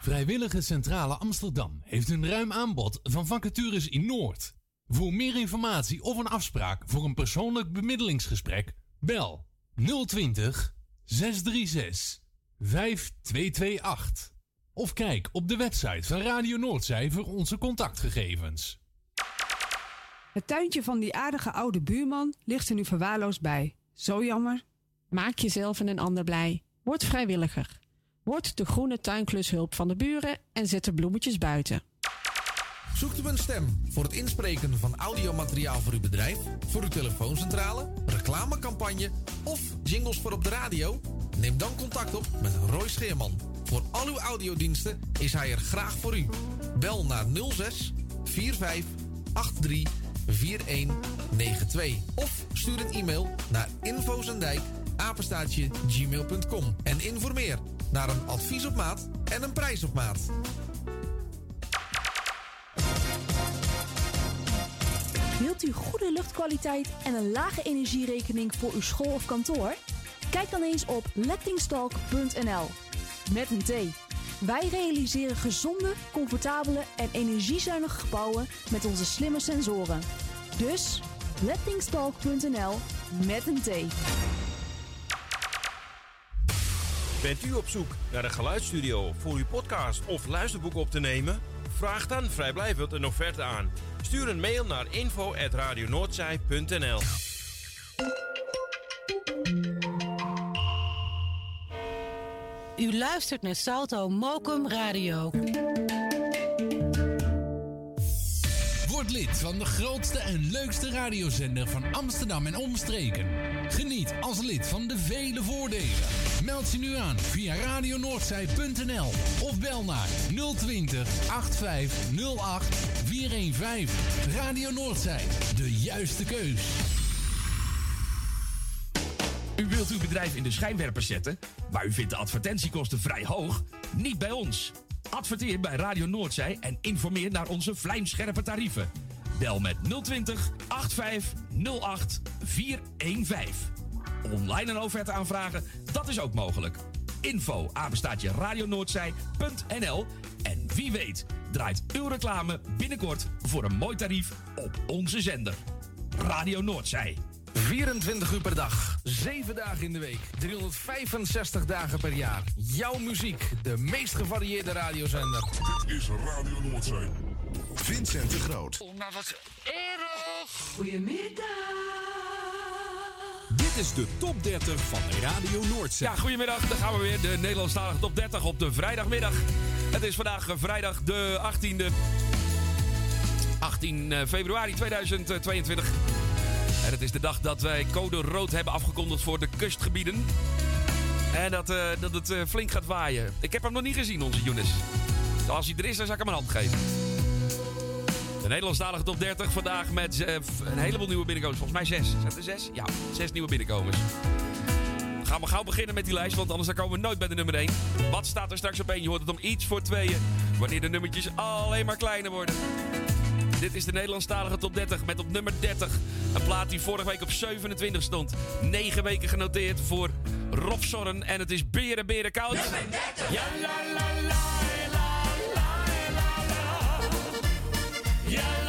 Vrijwillige Centrale Amsterdam heeft een ruim aanbod van vacatures in Noord. Voor meer informatie of een afspraak voor een persoonlijk bemiddelingsgesprek, bel 020 636 5228. Of kijk op de website van Radio Noordzij voor onze contactgegevens. Het tuintje van die aardige oude buurman ligt er nu verwaarloosd bij. Zo jammer. Maak jezelf en een ander blij. Word vrijwilliger. Word de groene tuinklushulp van de buren en zet de bloemetjes buiten. Zoekt u een stem voor het inspreken van audiomateriaal voor uw bedrijf, voor uw telefooncentrale, reclamecampagne of jingles voor op de radio? Neem dan contact op met Roy Scheerman. Voor al uw audiodiensten is hij er graag voor u. Bel naar 06 45 83 4192 of stuur een e-mail naar infozendijk apenstaatje gmail.com en informeer naar een advies op maat en een prijs op maat. Wilt u goede luchtkwaliteit en een lage energierekening voor uw school of kantoor? Kijk dan eens op lettingstalk.nl. Met een T. Wij realiseren gezonde, comfortabele en energiezuinige gebouwen met onze slimme sensoren. Dus lettingstalk.nl met een T. Bent u op zoek naar een geluidsstudio voor uw podcast of luisterboek op te nemen? Vraag dan vrijblijvend een offerte aan. Stuur een mail naar info.radionoordzij.nl U luistert naar Salto Mokum Radio. Word lid van de grootste en leukste radiozender van Amsterdam en omstreken. Geniet als lid van de vele voordelen. Meld je nu aan via radionoordzij.nl of bel naar 020 8508 415. Radio Noordzij, de juiste keus. U wilt uw bedrijf in de schijnwerpers zetten, maar u vindt de advertentiekosten vrij hoog? Niet bij ons. Adverteer bij Radio Noordzij en informeer naar onze vlijmscherpe tarieven. Bel met 020 8508 415. Online een offerte aanvragen, dat is ook mogelijk. Info apenstaatje radionoordzij.nl En wie weet draait uw reclame binnenkort voor een mooi tarief op onze zender. Radio Noordzij. 24 uur per dag, 7 dagen in de week, 365 dagen per jaar. Jouw muziek, de meest gevarieerde radiozender. Dit is Radio Noordzee. Vincent de Groot. Oh, maar wat erg! Dit is de top 30 van Radio Noordzee. Ja, goedemiddag. Dan gaan we weer. De Nederlandstalige top 30 op de vrijdagmiddag. Het is vandaag eh, vrijdag de 18e. 18 eh, februari 2022. En het is de dag dat wij code rood hebben afgekondigd voor de kustgebieden. En dat, eh, dat het eh, flink gaat waaien. Ik heb hem nog niet gezien, onze Younes. Als hij er is, dan zal ik hem een hand geven. De Nederlandstalige top 30 vandaag met eh, een heleboel nieuwe binnenkomers. Volgens mij zes. Zijn er zes? Ja, zes nieuwe binnenkomers. Gaan we gauw beginnen met die lijst, want anders komen we nooit bij de nummer 1. Wat staat er straks op 1? Je hoort het om iets voor tweeën. Wanneer de nummertjes alleen maar kleiner worden. Dit is de Nederlandstalige top 30 met op nummer 30 een plaat die vorige week op 27 stond. 9 weken genoteerd voor Rob Zorren en het is beren beren koud. Ja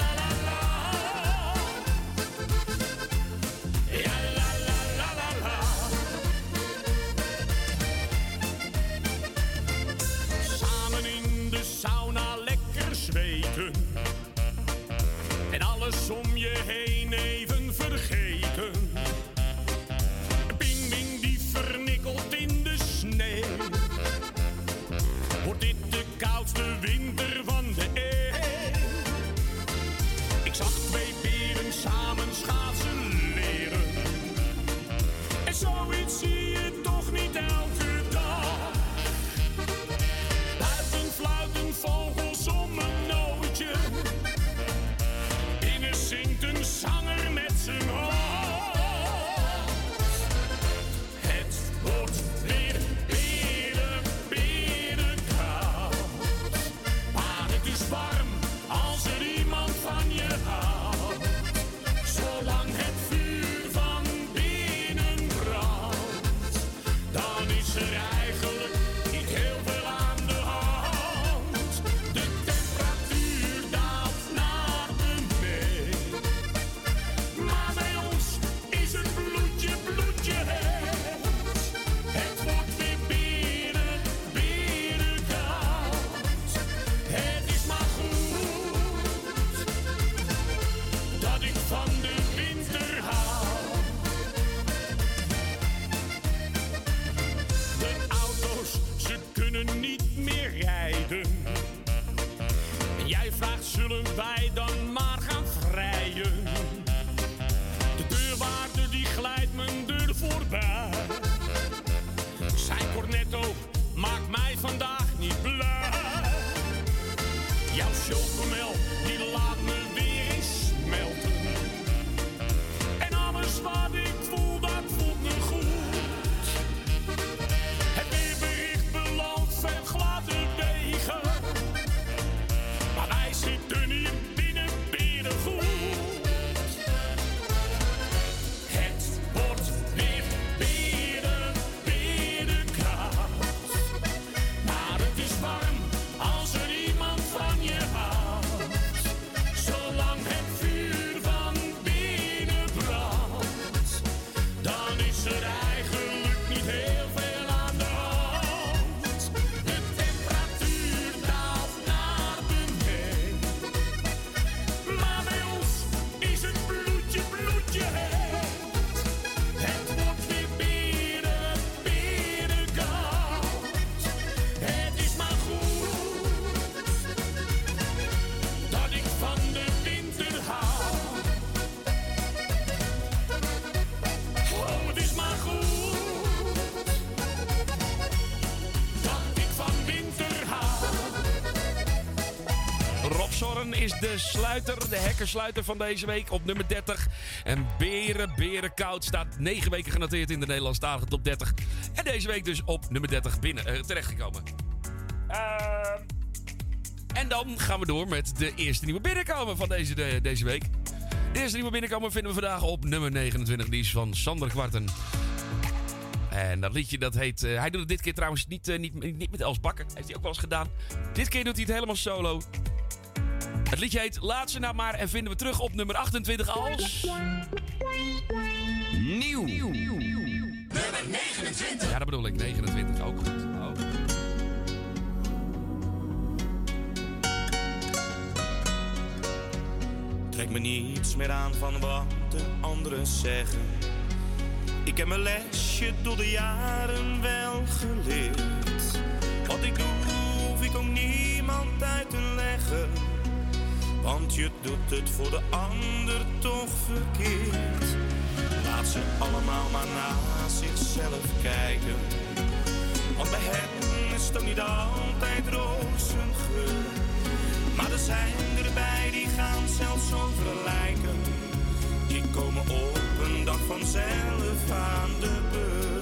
alles om je heen de sluiter, de hekkersluiter van deze week op nummer 30. En Beren, Beren Koud staat 9 weken genoteerd in de Nederlandstalige top 30. En deze week dus op nummer 30 binnen, eh, terechtgekomen. Ehm, en dan gaan we door met de eerste nieuwe binnenkomen van deze, de- deze week. De eerste nieuwe binnenkomen vinden we vandaag op nummer 29. Die is van Sander Kwarten. En dat liedje dat heet... eh, hij doet het dit keer trouwens niet, eh, niet, niet met Els Bakker. Heeft hij ook wel eens gedaan. Dit keer doet hij het helemaal solo. Het liedje heet Laat ze nou maar en vinden we terug op nummer 28 als... Nieuw. Nummer 29. Ja, dat bedoel ik. 29. Ook goed. Ook goed. Trek me niets meer aan van wat de anderen zeggen. Ik heb mijn lesje door de jaren wel geleerd. Wat ik doe, hoef ik ook niemand uit te leggen. Want je doet het voor de ander toch verkeerd. Laat ze allemaal maar naar zichzelf kijken. Want bij hen is ook niet altijd rozengeur. Maar er zijn erbij die gaan zelfs over lijken. Die komen op een dag vanzelf aan de beurt.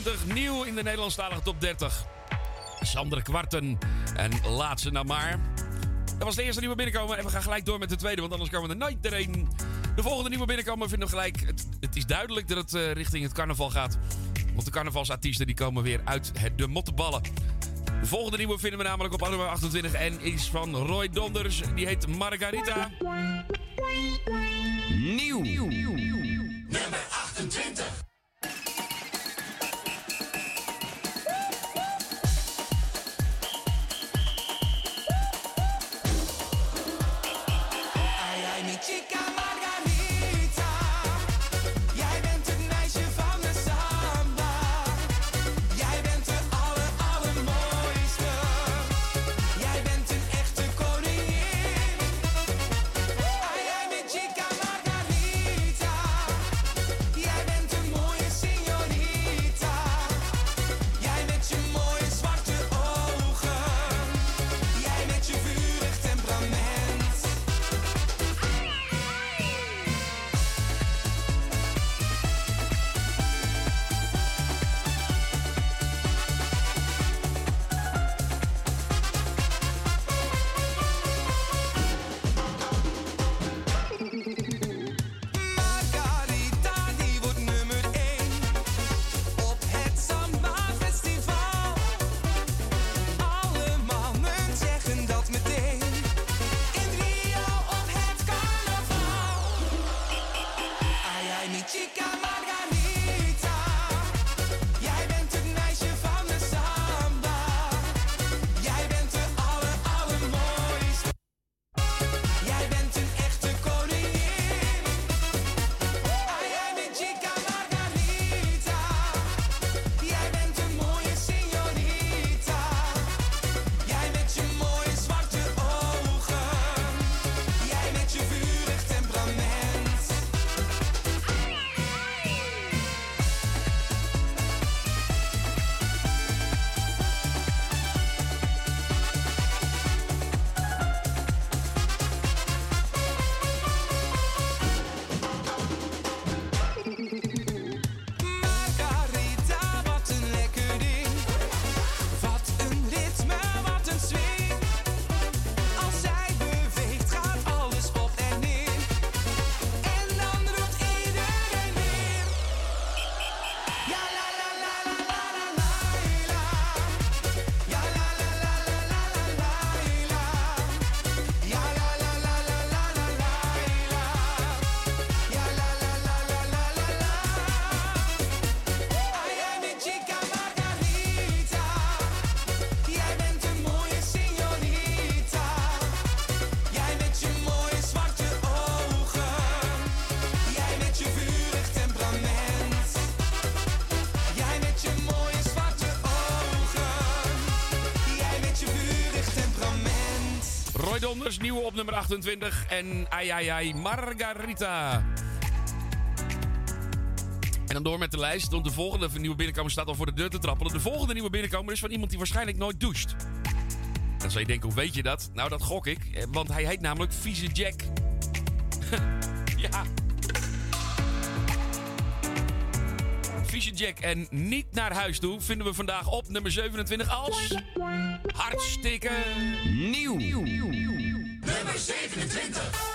20 nieuw in de Nederlandstalige top 30. Sander Kwarten en laatste ze maar. Dat was de eerste nieuwe binnenkomen en we gaan gelijk door met de tweede, want anders komen we er nooit doorheen. De volgende nieuwe binnenkomen vinden we gelijk. Het, het is duidelijk dat het eh, richting het carnaval gaat. Want de carnavalsartiesten die komen weer uit het, de mottenballen. De volgende nieuwe vinden we namelijk op nummer 28 en is van Roy Donders. Die heet Margarita. Nieuw. Nieuw. Donders, nieuwe op nummer 28. En ai ai ai, Margarita. En dan door met de lijst. Want de volgende nieuwe binnenkomer staat al voor de deur te trappelen. De volgende nieuwe binnenkomer is van iemand die waarschijnlijk nooit doucht. Dan zou je denken, hoe weet je dat? Nou, dat gok ik. eh, Want hij heet namelijk Vieze Jack. ja. Vieze Jack en niet naar huis toe vinden we vandaag op nummer 27 als... Hartstikke nieuw. Nummer 27.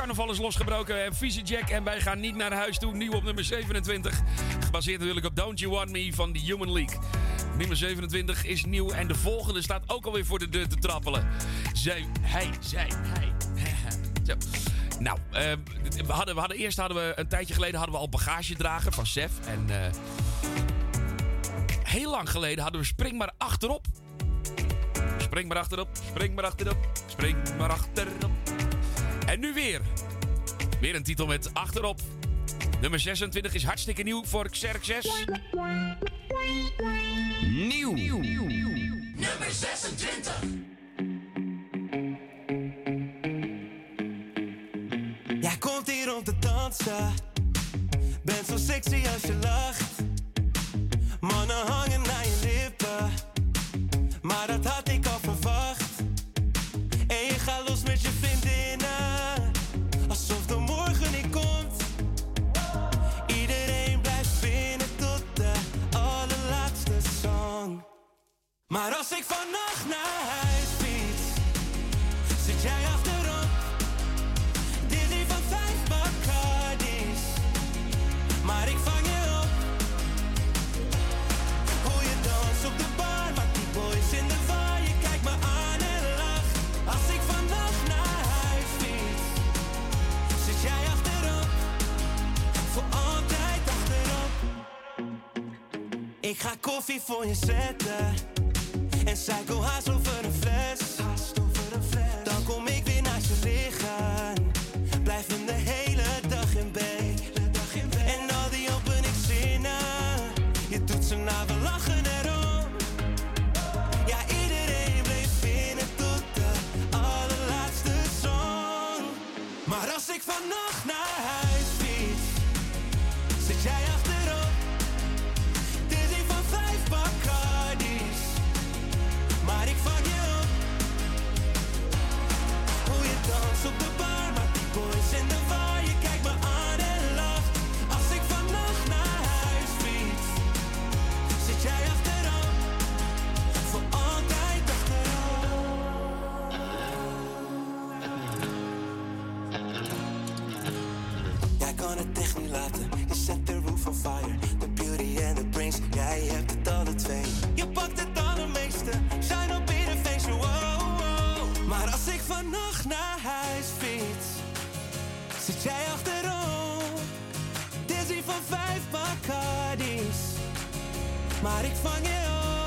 Carnaval is losgebroken. En Vieze Jack en wij gaan niet naar huis toe. Nieuw op nummer 27. Gebaseerd natuurlijk op Don't You Want Me van The Human League. Nummer 27 is nieuw en de volgende staat ook alweer voor de deur te trappelen. Zij, hij, zij, hij. Zo. Nou, eh, we, hadden, we hadden, eerst hadden we een tijdje geleden hadden we al bagagedrager van Sef. En eh, heel lang geleden hadden we Spring maar achterop. Spring maar achterop, spring maar achterop, spring maar achterop. En nu weer. Weer een titel met achterop. Nummer 26 is hartstikke nieuw voor Xerxes. Nieuw. Nummer 26. Jij komt hier om te dansen. Bent zo sexy als je lacht. Mannen hangen naar je lippen. Maar dat had ik al verwacht. En je gaat los met je vriendinnen. Maar als ik vannacht naar huis fiets, zit jij achterop. Dizzy van vijf Bacardi's, maar ik vang je op. Hoe je dans op de bar, maakt die boys in de war. Je kijkt me aan en lacht. Als ik vannacht naar huis fiets, zit jij achterop. Voor altijd achterop. Ik ga koffie voor je zetten zij go haast over een fles. Dan kom ik weer naast je liggen. Blijven de hele dag in bed. En al die openingszinnen. Je doet ze na, we lachen erom. Ja, iedereen bleef binnen tot de allerlaatste song. Maar als ik vannacht vannacht naar huis fiets, zit jij achterop. Dizzy van vijf Bacardi's. Maar ik vang je op.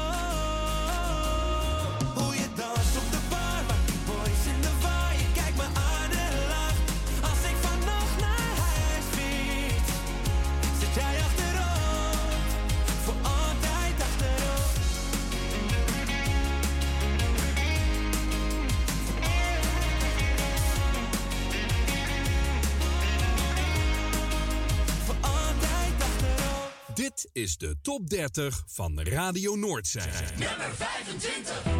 is de top 30 van Radio Noordzij. Nummer 25.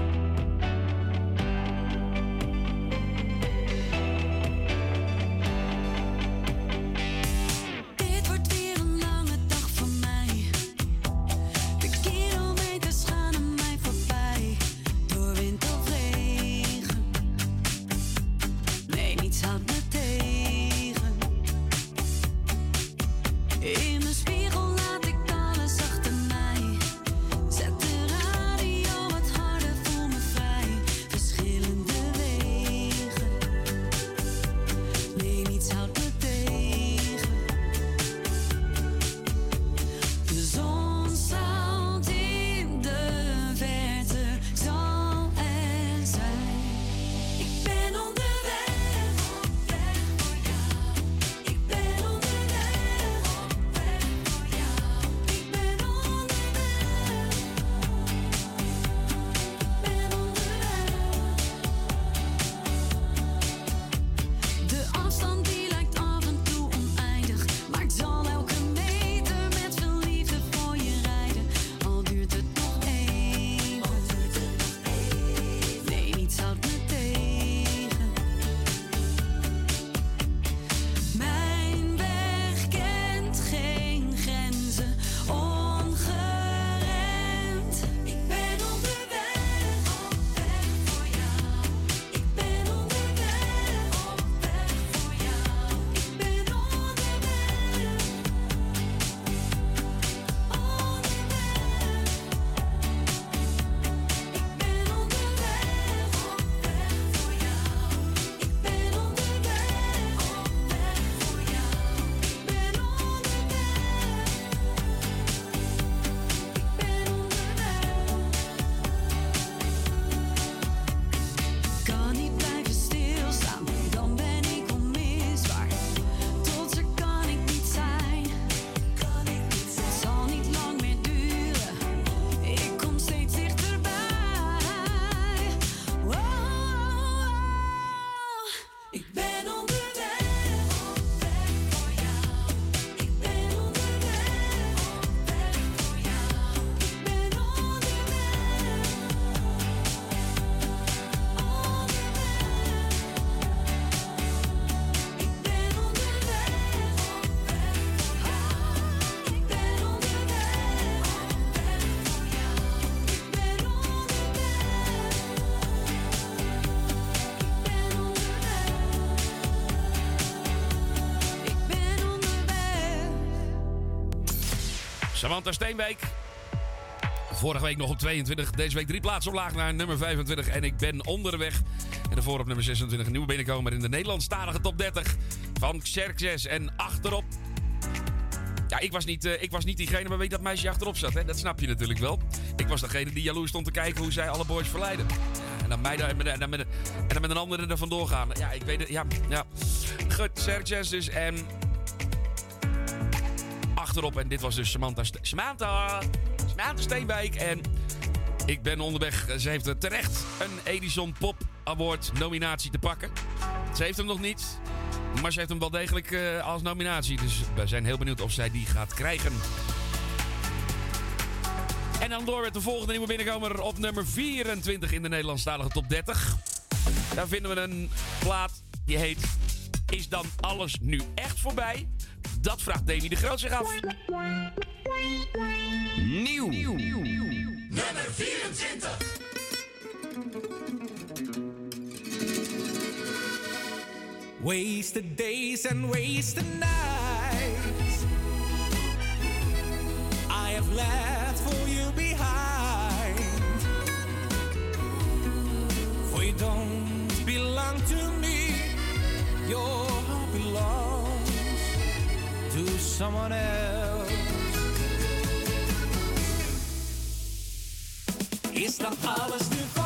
Samantha Steenbeek. Vorige week nog op 22. Deze week drie plaatsen omlaag naar nummer 25. En ik ben onderweg. En daarvoor op nummer 26 een nieuwe binnenkomer in de Nederlandstalige top 30 van Xerxes. En achterop Ja, ik was, niet, eh, ik was niet diegene waar wie dat meisje achterop zat. Hè? Dat snap je natuurlijk wel. Ik was degene die jaloers stond te kijken hoe zij alle boys verleiden. En dan mij daar, en dan met, en dan met een andere er vandoor gaan. Ja, ik weet het. Ja, ja. Goed, Serges dus. En achterop. En dit was dus Samantha, Samantha, Samantha Steenwijk. En ik ben onderweg. Ze heeft er terecht een Edison Pop Award nominatie te pakken. Ze heeft hem nog niet. Maar ze heeft hem wel degelijk eh, als nominatie. Dus we zijn heel benieuwd of zij die gaat krijgen. En dan door met de volgende nieuwe binnenkomer op nummer 24 in de Nederlandstalige top 30. Daar vinden we een plaat die heet Is dan alles nu echt voorbij? Dat vraagt Demi de Groot zich af. Nieuw. Nummer 24. Wasted days and wasted nights I have left for you behind For you don't belong to me Your heart belongs someone else. Is dan alles nu voorbij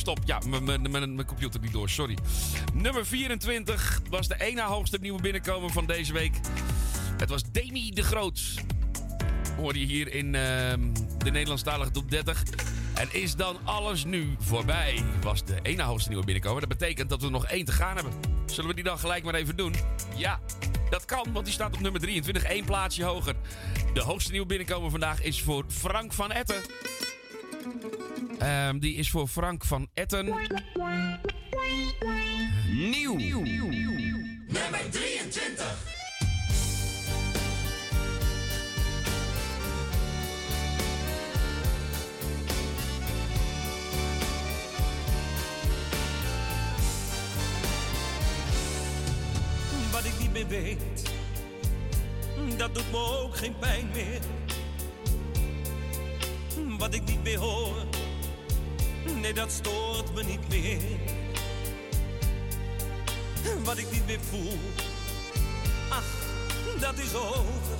stop. Ja, mijn- computer niet door, sorry. Nummer 24 was de ene hoogste nieuwe binnenkomer van deze week. Het was Demi de Groot. Hoor je hier in ehm, de Nederlandstalige top 30. En is dan alles nu voorbij? Was de ene hoogste nieuwe binnenkomer. Dat betekent dat we nog één te gaan hebben. Zullen we die dan gelijk maar even doen? Ja, dat kan, want die staat op nummer 23, één plaatsje hoger. De hoogste nieuwe binnenkomer vandaag is voor Frank van Etten. Ehm, die is voor Frank van Etten. Nieuw. Nummer 23. Wat ik niet meer weet, dat doet me ook geen pijn meer. Wat ik niet meer hoor, nee dat stoort me niet meer. Wat ik niet meer voel, ach, dat is over.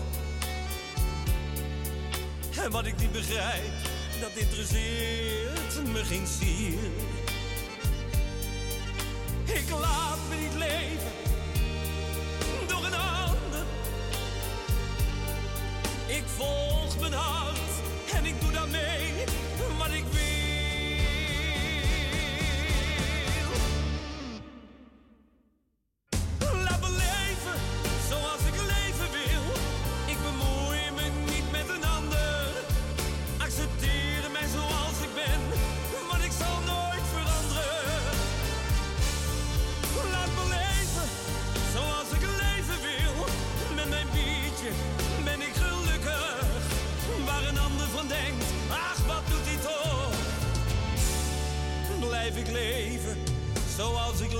En wat ik niet begrijp, dat interesseert me geen ziel. Ik laat me niet leven door een ander. Ik volg mijn hart en ik doe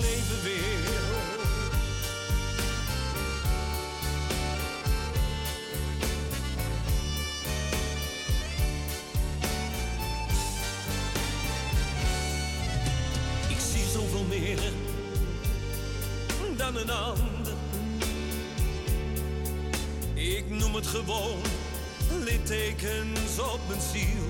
leven weer. Ik zie zoveel meer dan een ander. Ik noem het gewoon littekens op mijn ziel.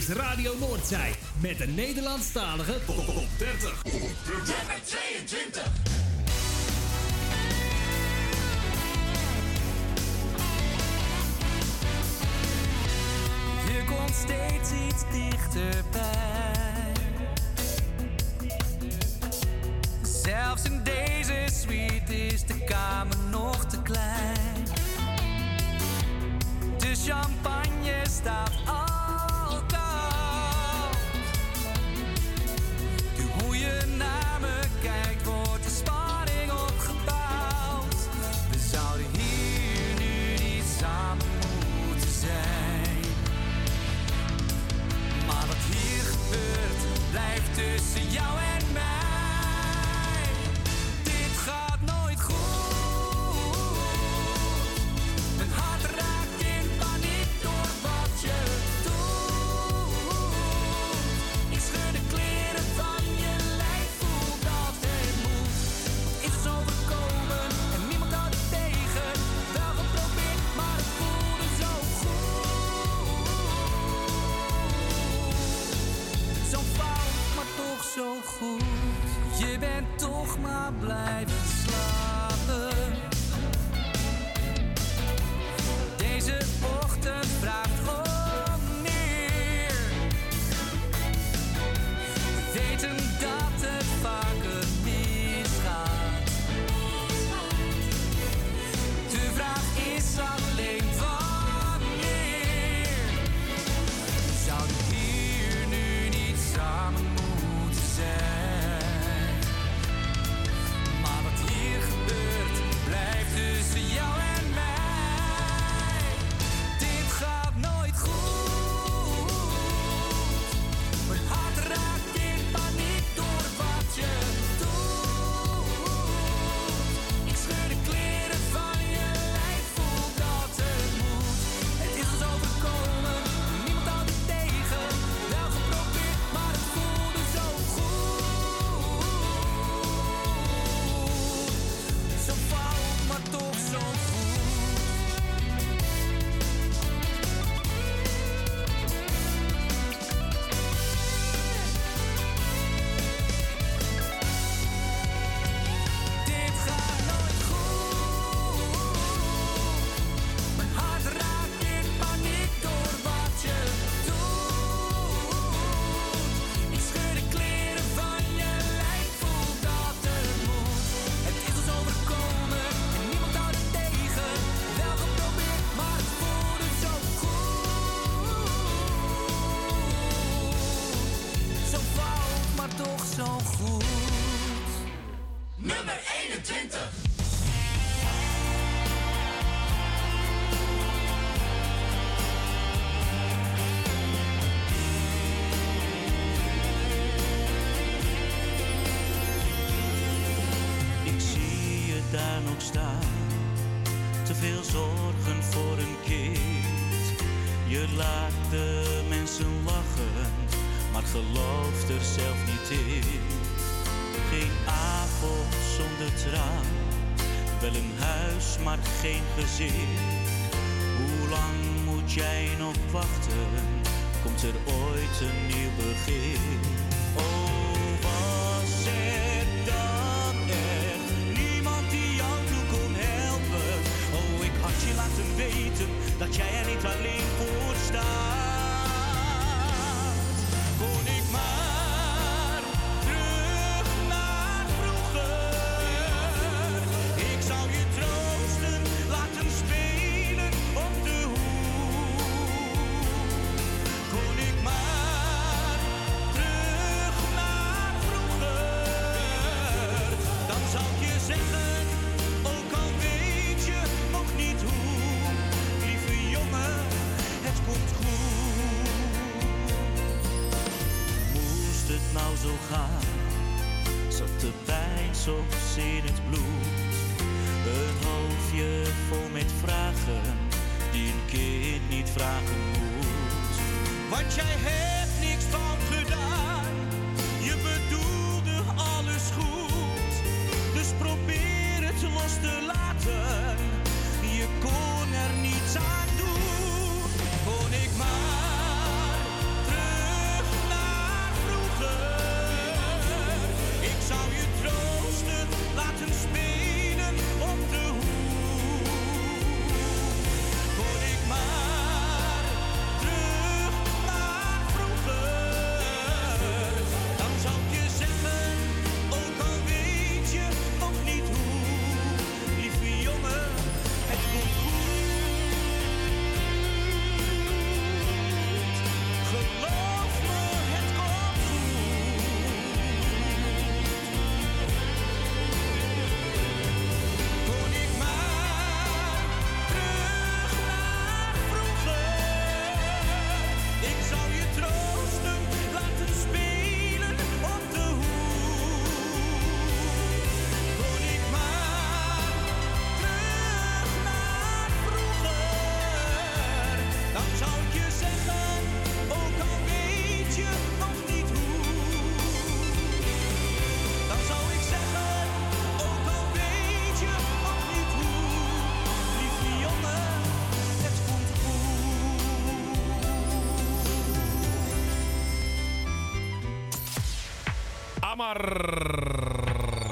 is Radio Noordzij met de Nederlandstalige top 30. Nummer 22. Je komt steeds iets dichterbij.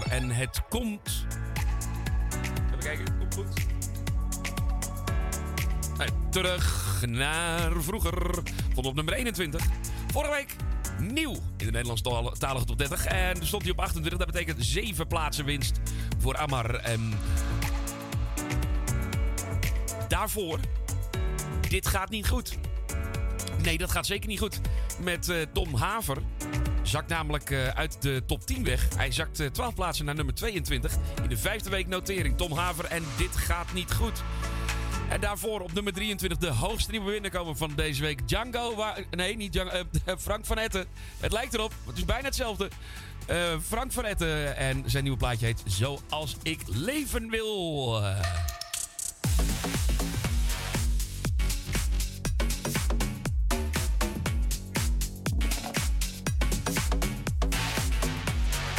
En het komt. Even kijken, komt goed. Terug naar vroeger. Vond op nummer 21. Vorige week nieuw in de Nederlandstalige top 30. En stond hij op 28. Dat betekent 7 plaatsen winst voor Amar. En daarvoor, dit gaat niet goed. Nee, dat gaat zeker niet goed. Met eh, Tom Haver. Zakt namelijk eh, uit de top 10 weg. Hij zakt eh, 12 plaatsen naar nummer 22. In de vijfde week notering Tom Haver. En dit gaat niet goed. En daarvoor op nummer 23 de hoogste nieuwe binnenkomer van deze week. Django. Nee, niet Django. eh, Frank van Etten. Het lijkt erop. Het is bijna hetzelfde. Eh, Frank van Etten. En zijn nieuwe plaatje heet Zoals ik leven wil.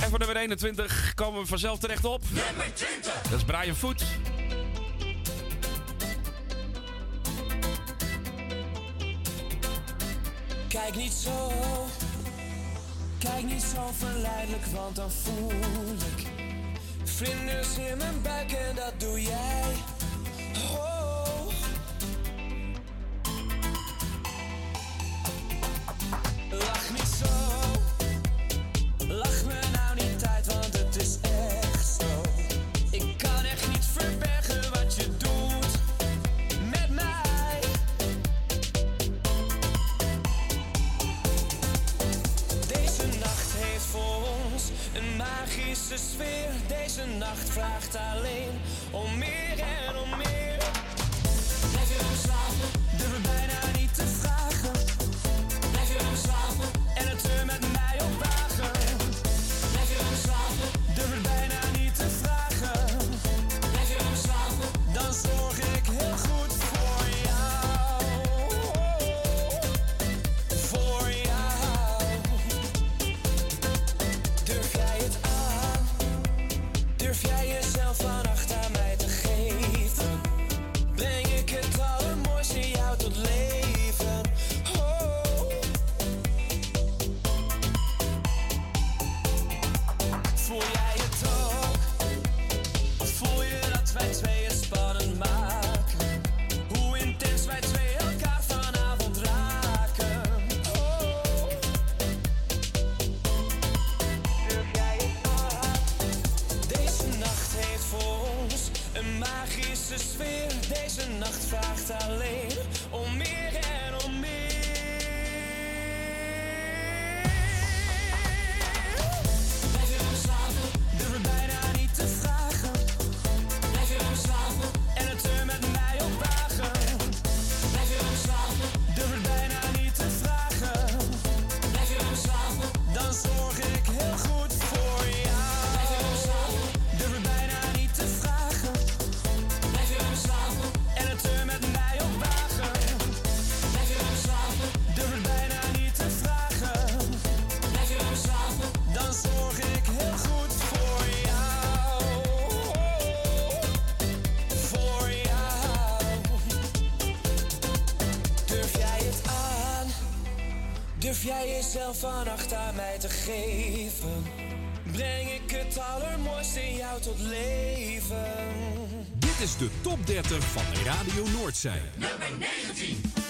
En voor nummer 21 komen we vanzelf terecht op. Nummer 20. Dat is Brian Foot. Kijk niet zo, kijk niet zo verleidelijk, want dan voel ik vlinders in mijn buik en dat doe jij. Oh. Lach niet zo, sfeer deze nacht vraagt alleen om meer en om meer. jij jezelf vannacht aan mij te geven, breng ik het allermooiste in jou tot leven. Dit is de top 30 van Radio Noordzee. Nummer 19.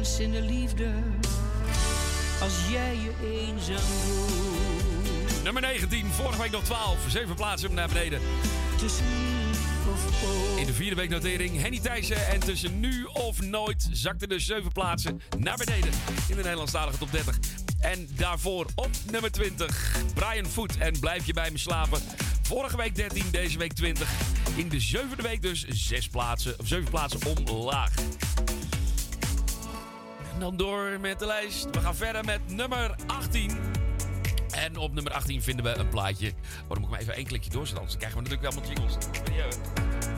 In de liefde als jij je eenzaam voelt. Nummer 19, vorige week nog 12. Zeven plaatsen naar beneden. Tussen nu of ooit. In de vierde week notering Henny Thijssen. En tussen nu of nooit zakte dus zeven plaatsen naar beneden. In de Nederlandstalige top 30. En daarvoor op nummer 20. Brian Foot en Blijf je bij me slapen. Vorige week 13, deze week 20. In de zevende week dus zes plaatsen, of zeven plaatsen omlaag. Dan door met de lijst. We gaan verder met nummer 18. En op nummer 18 vinden we een plaatje. Oh, dan moet ik maar even één klikje doorzetten, anders krijgen we natuurlijk wel allemaal jingles.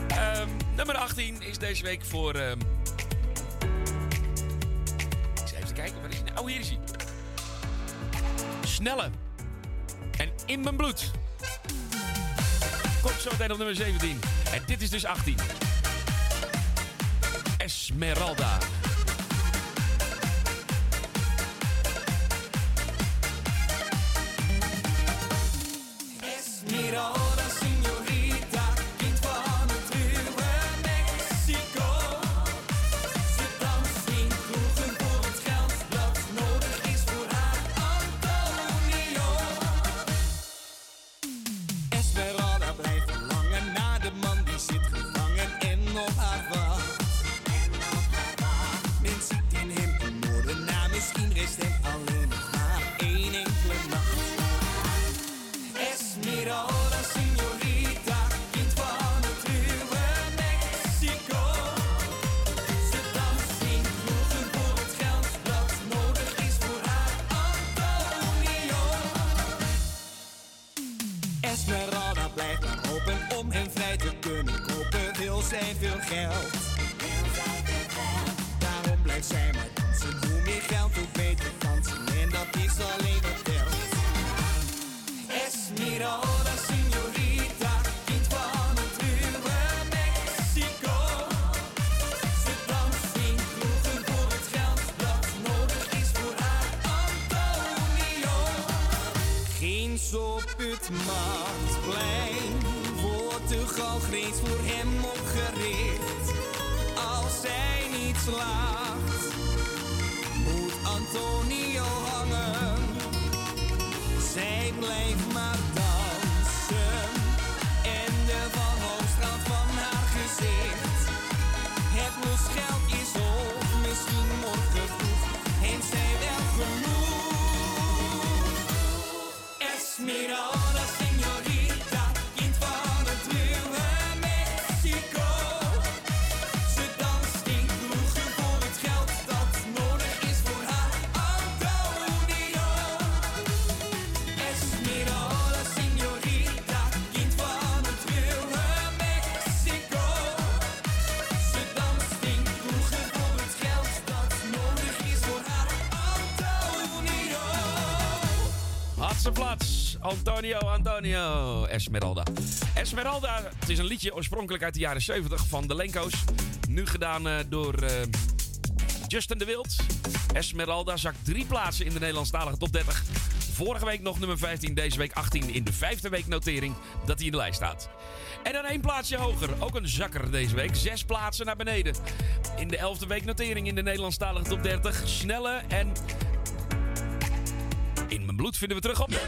Ehm, nummer 18 is deze week voor... ehm, Ik zal even kijken, is hij nou? Oh, hier is hij. Snelle. En in mijn bloed. Komt zo meteen op nummer 17. En dit is dus 18. Esmeralda. Esmeralda, Antonio, Antonio. Esmeralda. Esmeralda, het is een liedje oorspronkelijk uit de jaren 70 van de Lenko's. Nu gedaan eh, door eh, Justin de Wild. Esmeralda zakt drie plaatsen in de Nederlandstalige top 30. Vorige week nog nummer 15, deze week 18 in de vijfde week notering dat hij in de lijst staat. En dan één plaatsje hoger, ook een zakker deze week. Zes plaatsen naar beneden. In de elfde week notering in de Nederlandstalige top 30. Snelle en in mijn bloed vinden we terug op.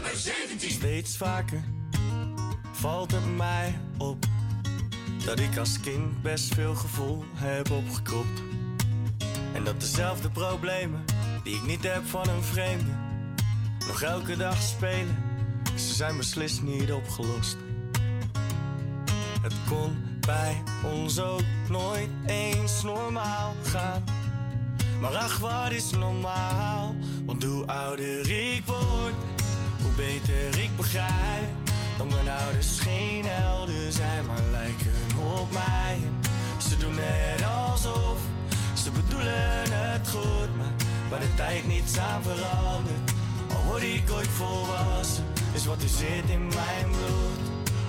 Steeds vaker valt het mij op dat ik als kind best veel gevoel heb opgekropt. En dat dezelfde problemen die ik niet heb van een vreemde nog elke dag spelen. Ze zijn beslist niet opgelost. Het kon bij ons ook nooit eens normaal gaan. Maar ach, wat is normaal? Want hoe ouder ik word, hoe beter ik begrijp. Dat mijn ouders geen helden zijn, maar lijken op mij. Ze doen net alsof ze bedoelen het goed, maar waar de tijd niets aan verandert. Al word ik ooit volwassen, is wat er zit in mijn bloed.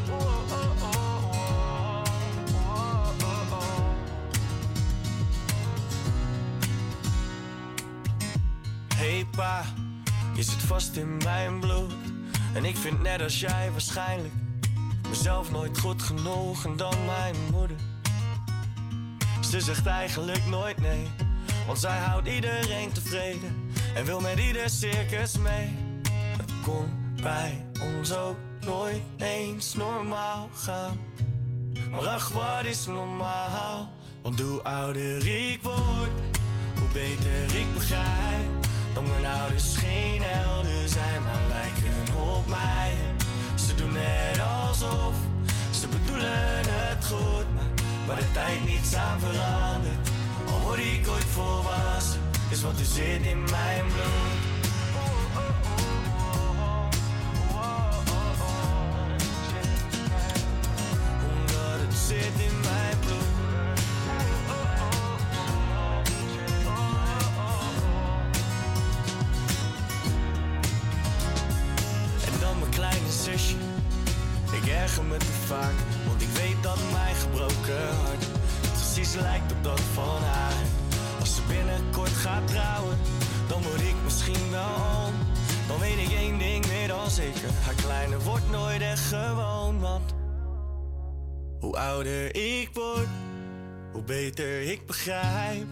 Oh, oh, oh, Hey pa, je zit vast in mijn bloed. En ik vind net als jij waarschijnlijk mezelf nooit goed genoeg en dan mijn moeder. Ze zegt eigenlijk nooit nee, Want zij houdt iedereen tevreden en wil met ieder circus mee. Het kon bij ons ook nooit eens normaal gaan. Maar ach, wat is normaal? Want hoe ouder ik word, hoe beter ik begrijp. Ouders geen helden zijn, maar lijken op mij. Ze doen net alsof ze bedoelen het goed, maar waar de tijd niets aan verandert. Al word ik ooit volwassen, is wat er zit in mijn bloed. Omdat het zit in mijn bloed. Want ik weet dat mijn gebroken hart precies lijkt op dat van haar. Als ze binnenkort gaat trouwen, dan word ik misschien wel om. Dan weet ik één ding meer dan zeker: haar kleine wordt nooit echt gewoon. Want hoe ouder ik word, hoe beter ik begrijp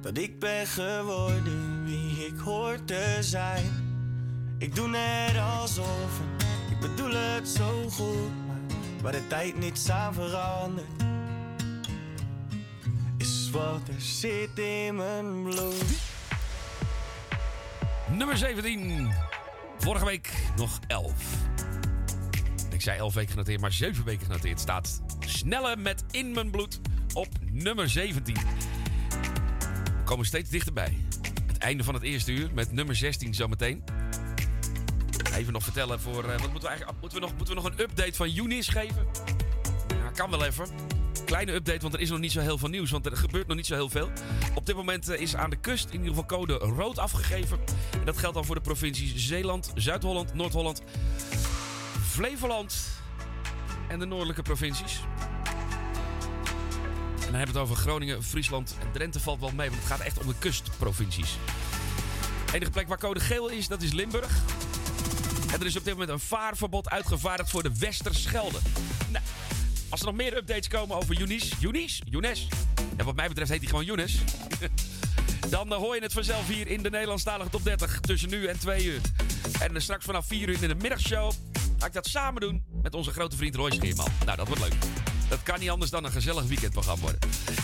dat ik ben geworden wie ik hoor te zijn. Ik doe net alsof ik bedoel het zo goed, waar de tijd niets aan verandert, is wat er zit in mijn bloed. Nummer 17. Vorige week nog 11. Ik zei 11 weken genoteerd, maar 7 weken genoteerd. Staat Snelle met In Mijn Bloed op nummer 17. We komen steeds dichterbij. Het einde van het eerste uur met nummer 16 zometeen. Even nog vertellen voor... eh, wat moeten we eigenlijk... Moeten we, nog, moeten we nog een update van Younis geven? Ja, kan wel even. Kleine update, want er is nog niet zo heel veel nieuws. Want er gebeurt nog niet zo heel veel. Op dit moment eh, is aan de kust in ieder geval code rood afgegeven. En dat geldt dan voor de provincies Zeeland, Zuid-Holland, Noord-Holland, Flevoland en de noordelijke provincies. En dan hebben we het over Groningen, Friesland en Drenthe valt wel mee. Want het gaat echt om de kustprovincies. De enige plek waar code geel is, dat is Limburg. En er is op dit moment een vaarverbod uitgevaardigd voor de Westerschelde. Nou, als er nog meer updates komen over Younis, Younis, Younes. En wat mij betreft heet hij gewoon Younes. Dan eh, hoor je het vanzelf hier in de Nederlandstalige top 30 tussen nu en 2 uur. En eh, straks vanaf 4 uur in de middagshow ga ik dat samen doen met onze grote vriend Roy Scheerman. Nou, dat wordt leuk. Dat kan niet anders dan een gezellig weekendprogramma worden.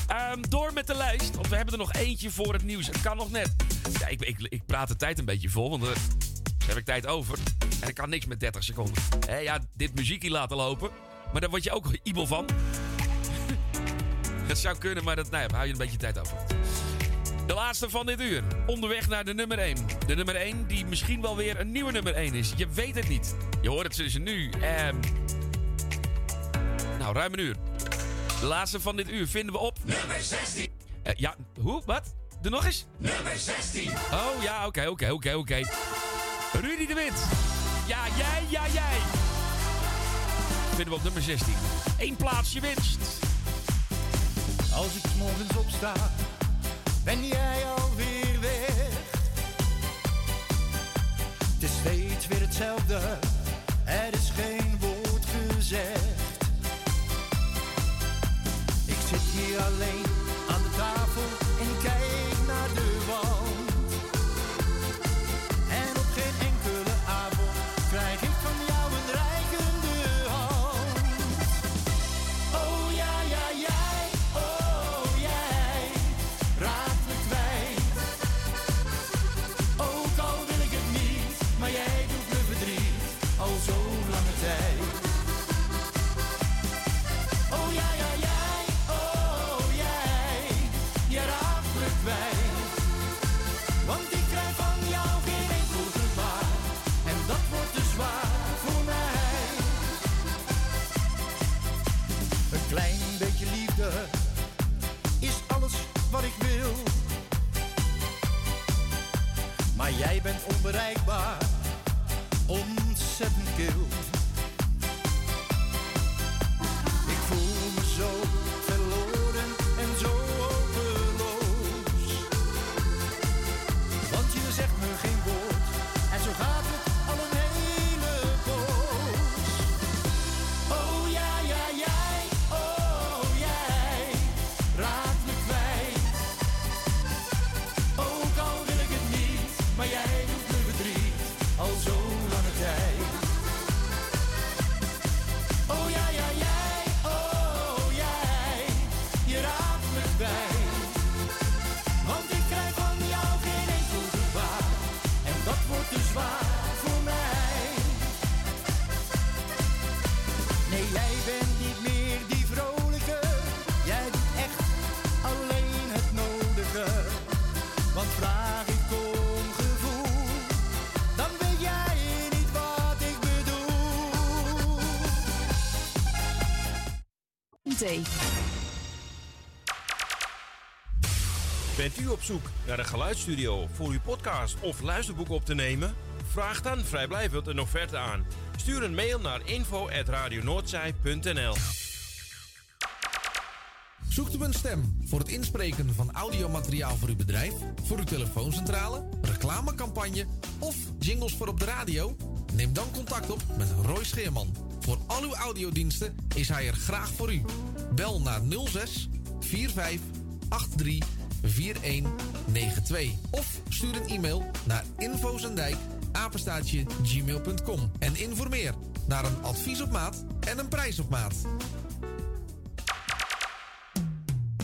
Ehm, door met de lijst, want we hebben er nog eentje voor het nieuws. Het kan nog net. Ja, ik, ik, ik praat de tijd een beetje vol, want er heb ik tijd over. En ik kan niks met 30 seconden. Hé, ja, dit muziekje laten lopen. Maar daar word je ook ibel van. Het zou kunnen, maar dat, nou ja, hou je een beetje tijd over. De laatste van dit uur. Onderweg naar de nummer 1. De nummer 1 die misschien wel weer een nieuwe nummer 1 is. Je weet het niet. Je hoort het tussen nu en... Nou, ruim een uur. De laatste van dit uur vinden we op... Nummer 16. Eh, ja, hoe? Wat? Doe nog eens? Nummer 16. Oh ja, oké, oké, oké, oké. Rudy de Wit. Ja, jij, ja, jij. Vinden we op nummer 16. Eén plaatsje winst. Als ik morgens opsta, ben jij alweer weg. Het is steeds weer hetzelfde, er is geen woord gezegd. Ik zit hier alleen onbereikbaar, ontzettend kil. Thee. Bent u op zoek naar een geluidsstudio voor uw podcast of luisterboek op te nemen? Vraag dan vrijblijvend een offerte aan. Stuur een mail naar info.radionoordzij.nl Zoekt u een stem voor het inspreken van audiomateriaal voor uw bedrijf, voor uw telefooncentrale, reclamecampagne of jingles voor op de radio? Neem dan contact op met Roy Scheerman. Voor al uw audiodiensten is hij er graag voor u. Bel naar 06 45 83 4192 of stuur een e-mail naar infozendijk apenstaatje gmail.com en informeer naar een advies op maat en een prijs op maat.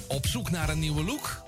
Op zoek naar een nieuwe look?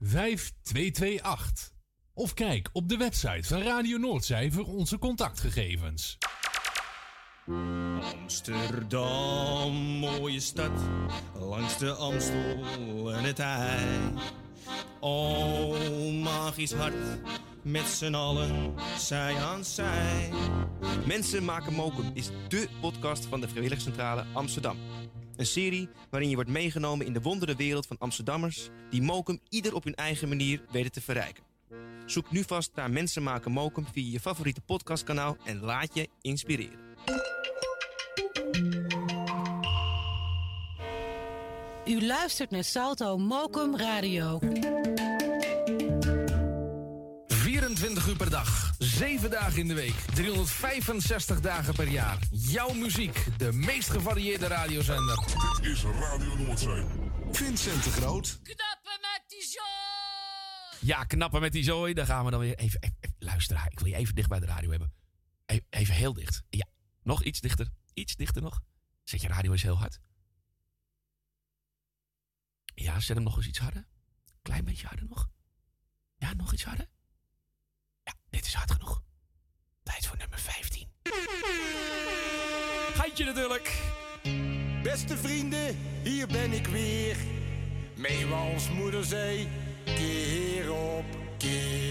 5228. Of kijk op de website van Radio Noordzij voor onze contactgegevens. Amsterdam, mooie stad, langs de Amstel en het IJ. Oh, magisch hart, met z'n allen, zij aan zij. Mensen maken mokum is dé podcast van de Vrijwilligcentrale Amsterdam. Een serie waarin je wordt meegenomen in de wondere wereld van Amsterdammers... die mokum ieder op hun eigen manier weten te verrijken. Zoek nu vast naar Mensen maken mokum via je favoriete podcastkanaal... en laat je inspireren. U luistert naar Salto Mokum Radio. 24 uur per dag, 7 dagen in de week, 365 dagen per jaar. Jouw muziek, de meest gevarieerde radiozender. Dit is Radio Noordzee. Vincent de Groot. Ja, knappen met die zooi. Dan gaan we dan weer even, even, even luisteren. Ik wil je even dicht bij de radio hebben. Even, even heel dicht. Ja, nog iets dichter. Iets dichter nog. Zet je radio eens heel hard. Ja, zet hem nog eens iets harder. Klein beetje harder nog. Ja, nog iets harder. Ja, dit is hard genoeg. Tijd voor nummer 15. Geitje natuurlijk. Beste vrienden, hier ben ik weer. Meewals moeder zei, keer op keer.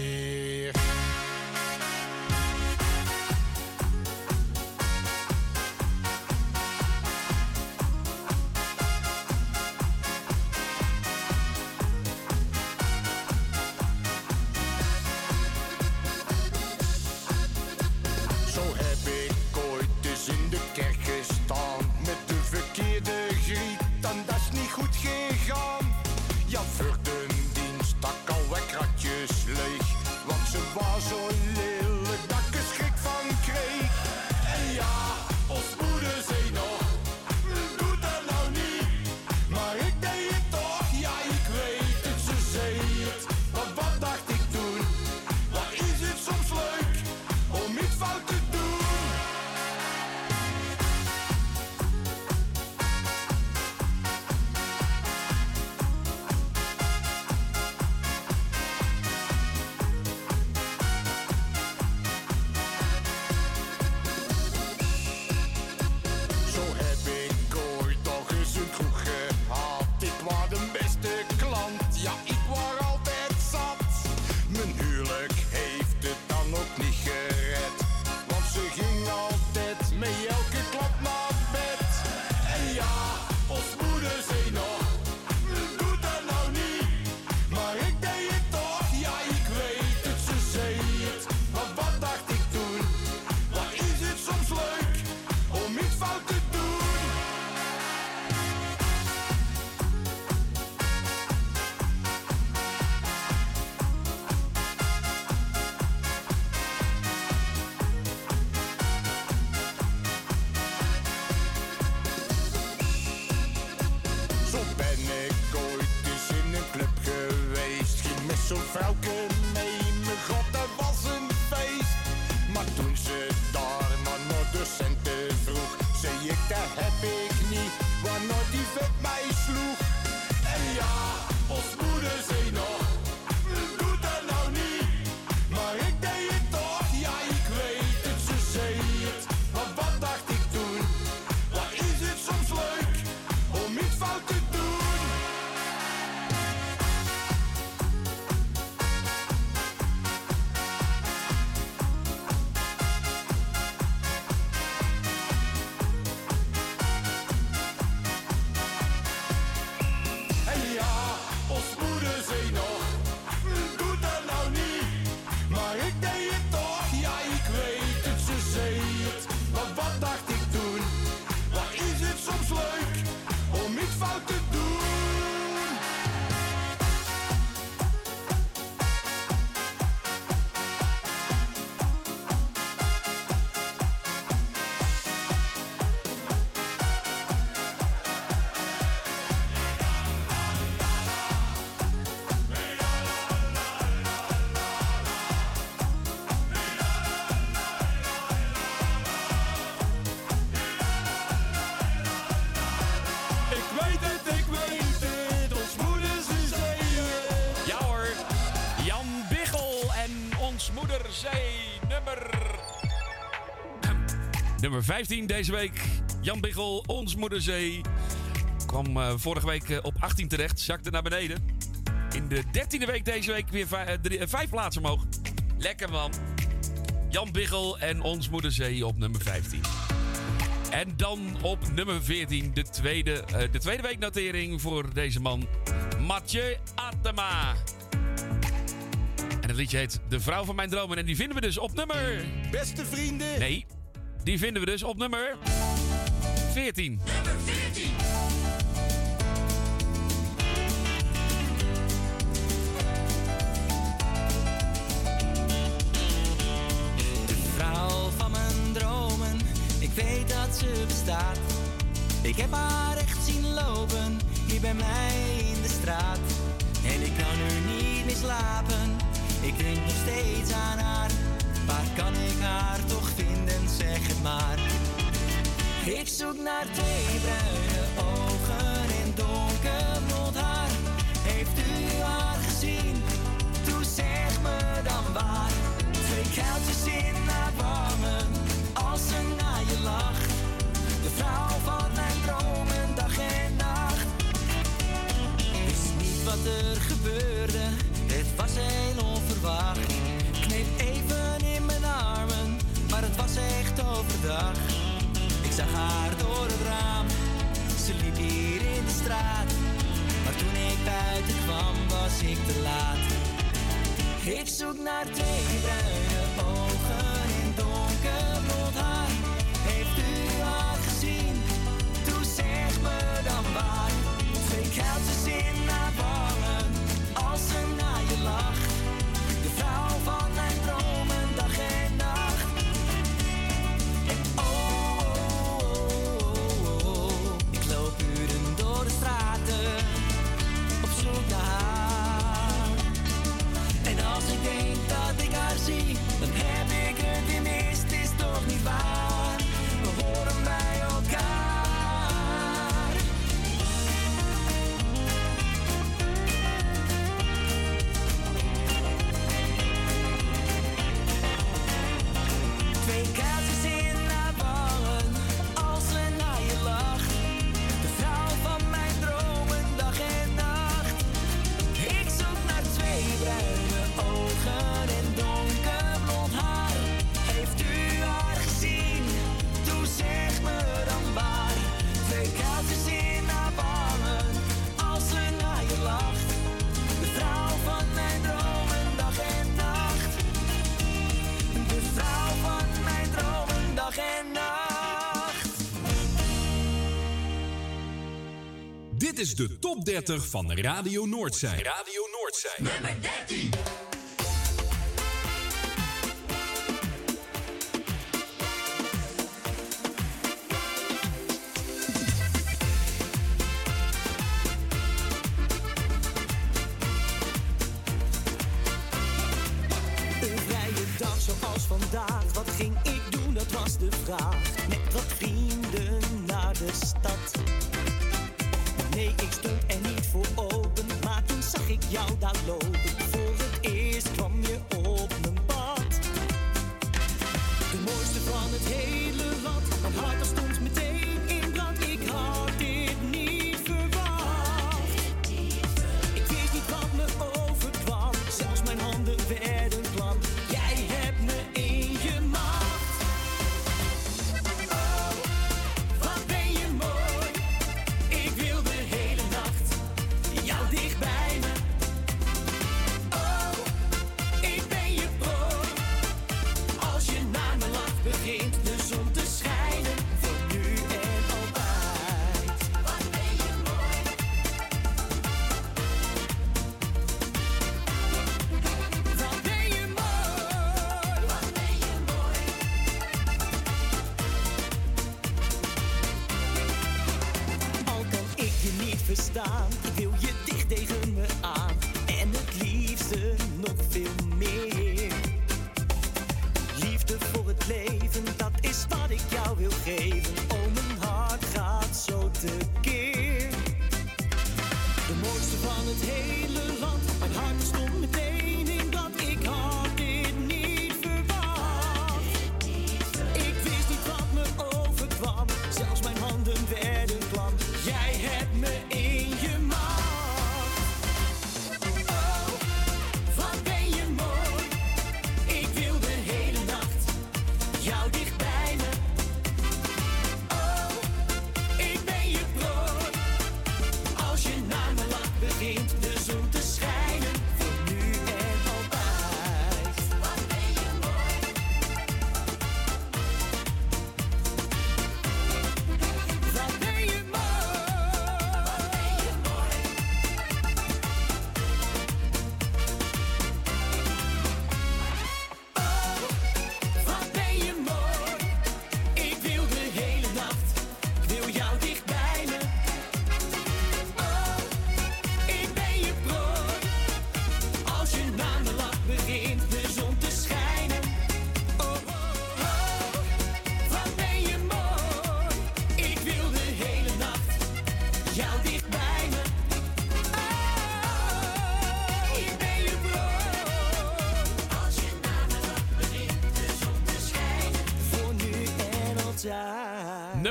Nummer 15 deze week. Jan Biggel, ons moeder zee. Kwam eh, vorige week eh, op 18 terecht, zakte naar beneden. In de 13e week deze week weer eh, drie- vijf plaatsen omhoog. Lekker man. Jan Biggel en ons moeder zee op nummer 15. En dan op nummer 14 de tweede, de tweede weeknotering voor deze man. Mathieu Atema. En het liedje heet De Vrouw van Mijn Dromen. En die vinden we dus op nummer... Beste vrienden. Nee, die vinden we dus op nummer 14. Nummer 14. De vrouw van mijn dromen, ik weet dat ze bestaat. Ik heb haar echt zien lopen, hier bij mij in de straat. En ik kan nu niet meer slapen, ik denk nog steeds aan haar. Waar kan ik haar toch vinden, maar. Ik zoek naar twee bruine ogen en donkerblond haar. Heeft u haar gezien? Toe zeg me dan waar. Twee kuiltjes in haar wangen, als ze naar je lacht. De vrouw van mijn dromen, dag en nacht. Wist niet wat er gebeurde, het was heel Ik zag haar door het raam, ze liep hier in de straat. Maar toen ik buiten kwam, was ik te laat. Ik zoek naar twee bruine ogen in donkerblond Dit is de top 30 van Radio Noordzij. Radio Noordzij. Nummer 13.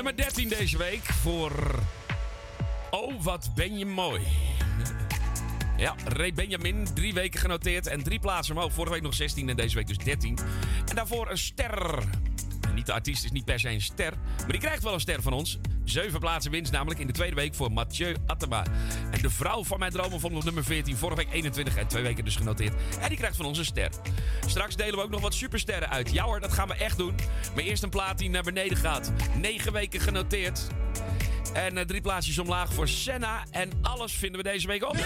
Nummer 13 deze week voor... Oh, wat ben je mooi. Ja, Ray Benjamin, drie weken genoteerd en drie plaatsen omhoog. Vorige week nog 16 en deze week dus 13. En daarvoor een ster. Niet de artiest is niet per se een ster, maar die krijgt wel een ster van ons. Zeven plaatsen winst namelijk in de tweede week voor Mathieu Attema. En de vrouw van mijn dromen vond nummer 14, vorige week 21 en twee weken dus genoteerd. En die krijgt van ons een ster. Straks delen we ook nog wat supersterren uit. Ja hoor, dat gaan we echt doen. Maar eerst een plaat die naar beneden gaat. negen weken genoteerd. En eh, drie plaatsjes omlaag voor Senna. En alles vinden we deze week op.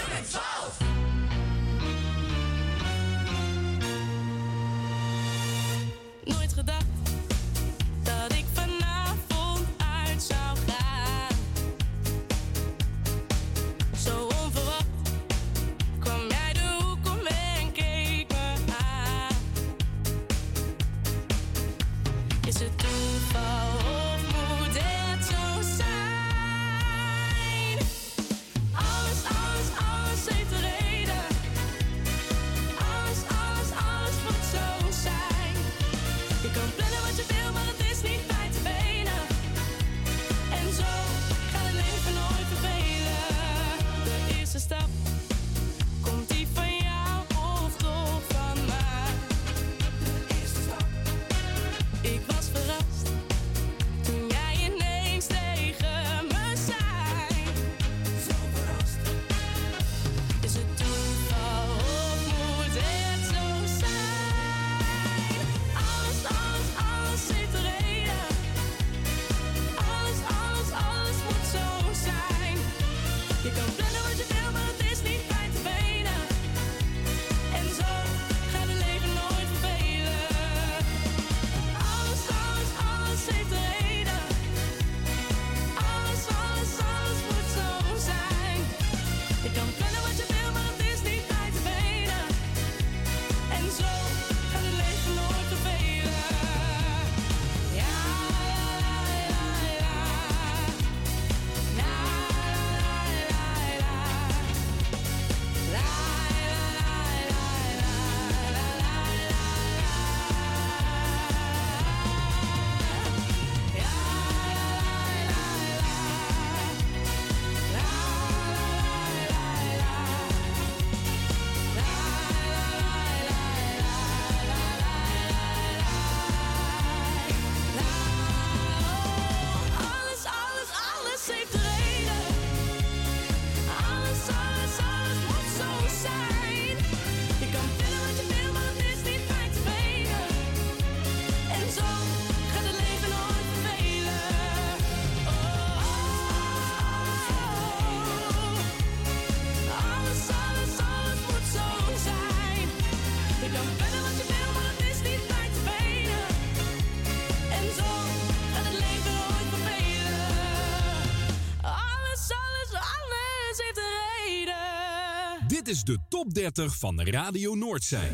de top 30 van Radio Noordzij.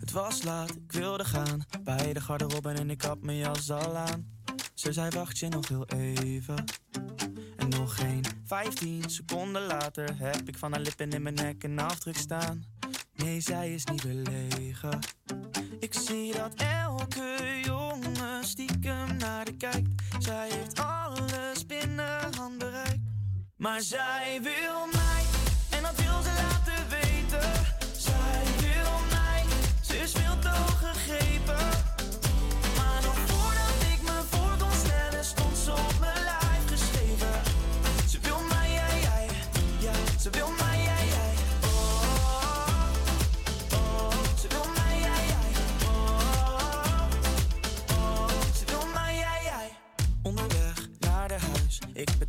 Het was laat, ik wilde gaan. Bij de garderobe en ik had mijn jas al aan. Ze zei wacht je nog heel even. En nog geen 15 seconden later heb ik van haar lippen in mijn nek een afdruk staan. Nee, zij is niet belegen. Ik zie dat elke jongen stiekem naar de kijkt. Zij heeft alles binnen. Maar zij wil mij, en dat wil ze laten weten. Zij wil mij, ze is veel te hoog gegrepen.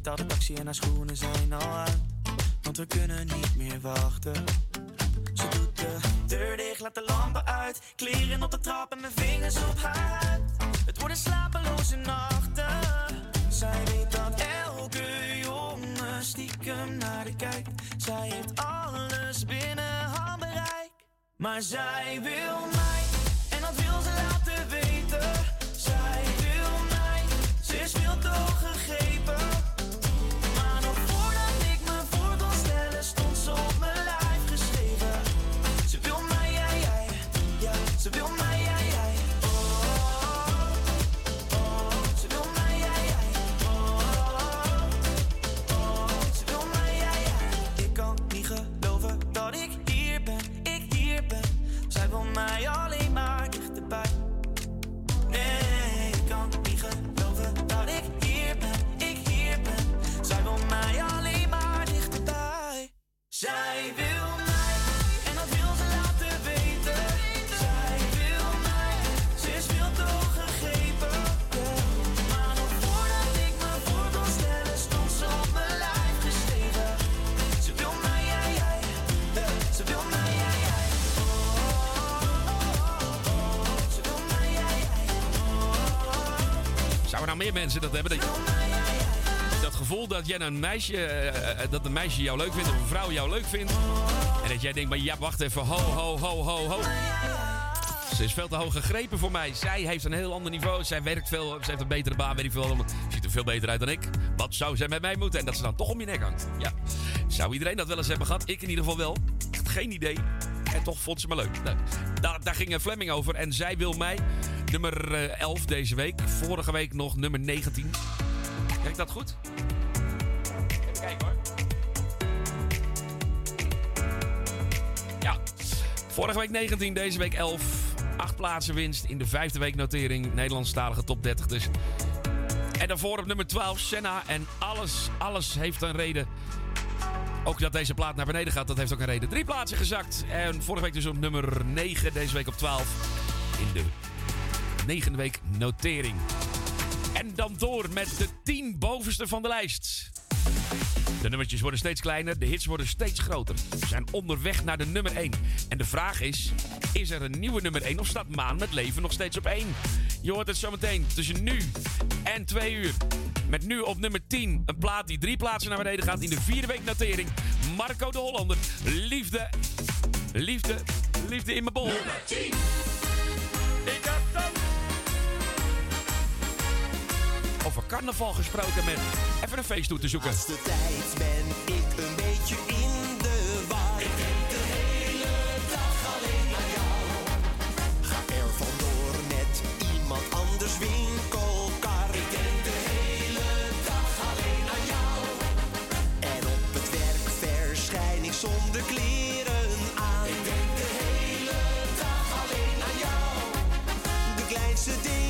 Betaal de taxi en haar schoenen zijn al uit. Want we kunnen niet meer wachten. Ze doet de deur dicht, laat de lampen uit. Kleren op de trap en mijn vingers op haar. Het worden slapeloze nachten. Zij weet dat elke jongen stiekem naar de kijkt. Zij heeft alles binnen handbereik. Maar zij wil mij, en dat wil ze laten mensen dat hebben? Dat, dat gevoel dat jij een meisje, eh, eh, dat een meisje jou leuk vindt of een vrouw jou leuk vindt. En dat jij denkt, maar ja, wacht even, ho, ho, ho, ho, ho. Ze is veel te hoog gegrepen voor mij. Zij heeft een heel ander niveau. Zij werkt veel, ze heeft een betere baan, weet ik veel. Ziet er veel beter uit dan ik. Wat zou zij met mij moeten? En dat ze dan toch om je nek hangt. Ja. Zou iedereen dat wel eens hebben gehad? Ik in ieder geval wel. Echt geen idee. En toch vond ze me leuk. Nou, daar, daar ging Fleming over. En zij wil mij. Nummer eh, 11 deze week. Vorige week nog nummer 19. Kijk dat goed? Even kijken hoor. Ja. Vorige week 19, deze week 11. Acht plaatsen winst in de vijfde week notering. Nederlandstalige top 30 dus. En daarvoor op nummer 12 Senna. En alles, alles heeft een reden. Ook dat deze plaat naar beneden gaat, dat heeft ook een reden. Drie plaatsen gezakt. En vorige week dus op nummer 9, deze week op 12. In de negende week notering. En dan door met de 10 bovenste van de lijst. De nummertjes worden steeds kleiner, de hits worden steeds groter. We zijn onderweg naar de nummer 1. En de vraag is: is er een nieuwe nummer 1 of staat Maan met leven nog steeds op 1? Je hoort het zometeen tussen nu en 2 uur. Met nu op nummer 10 een plaat die drie plaatsen naar beneden gaat in de vierde week notering. Marco de Hollander. Liefde, liefde, liefde in mijn bol. Ik heb over carnaval gesproken met even een feest toe te zoeken. De tijd ben ik een beetje in de war. Ik denk de hele dag alleen aan jou. Ga er vandoor met iemand anders winkelkar. Ik denk de hele dag alleen aan jou. En op het werk verschijn ik zonder kleren aan. Ik denk de hele dag alleen aan jou. De kleinste dingen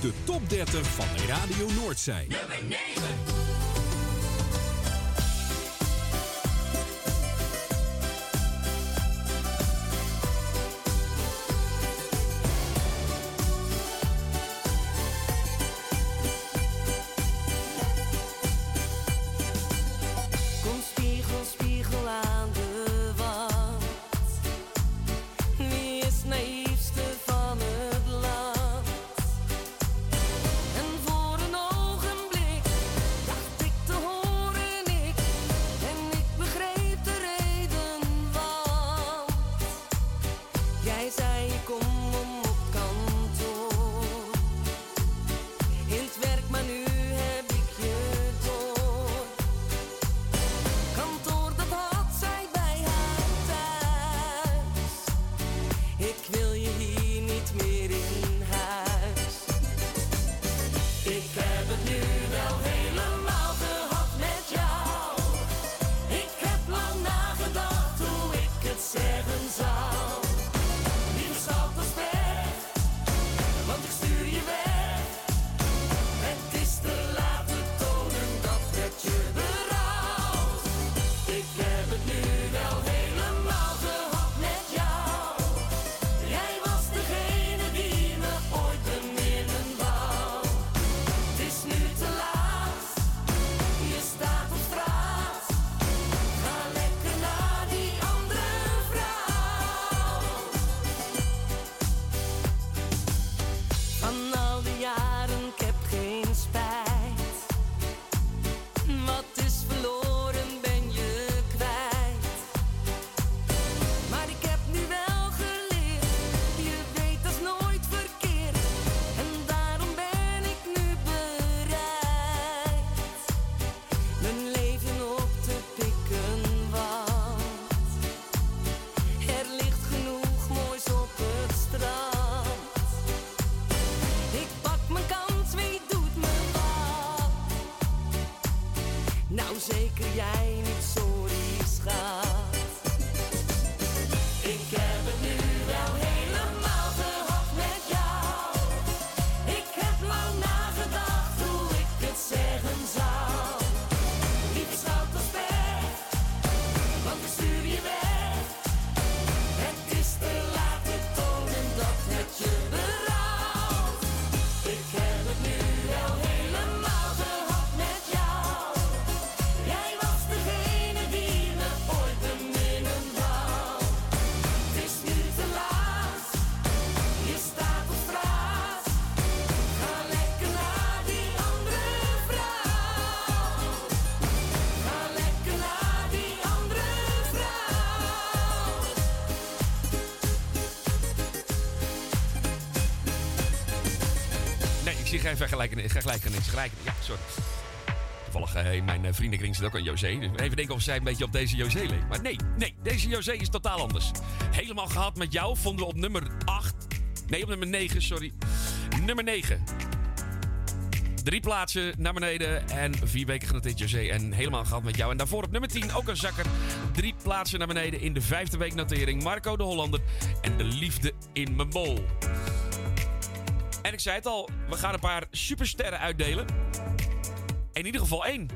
de top 30 van Radio Noordzij. Nummer 9. Geen vergelijkenis. Gelijkenis, gelijkenis. Ja, sorry. Toevallig in mijn eh, vriendenkring zit ook een José. Dus even denken of zij een beetje op deze José leek. Maar nee, nee, deze José is totaal anders. Helemaal gehad met jou vonden we op nummer 8. Nee, op nummer 9, sorry. Nummer 9. Drie plaatsen naar beneden en vier weken genoteerd José. En helemaal gehad met jou. En daarvoor op nummer 10 ook een zakker. Drie plaatsen naar beneden in de vijfde week notering. Marco de Hollander en de liefde in mijn bol. Ik zei het al, we gaan een paar supersterren uitdelen. In ieder geval één.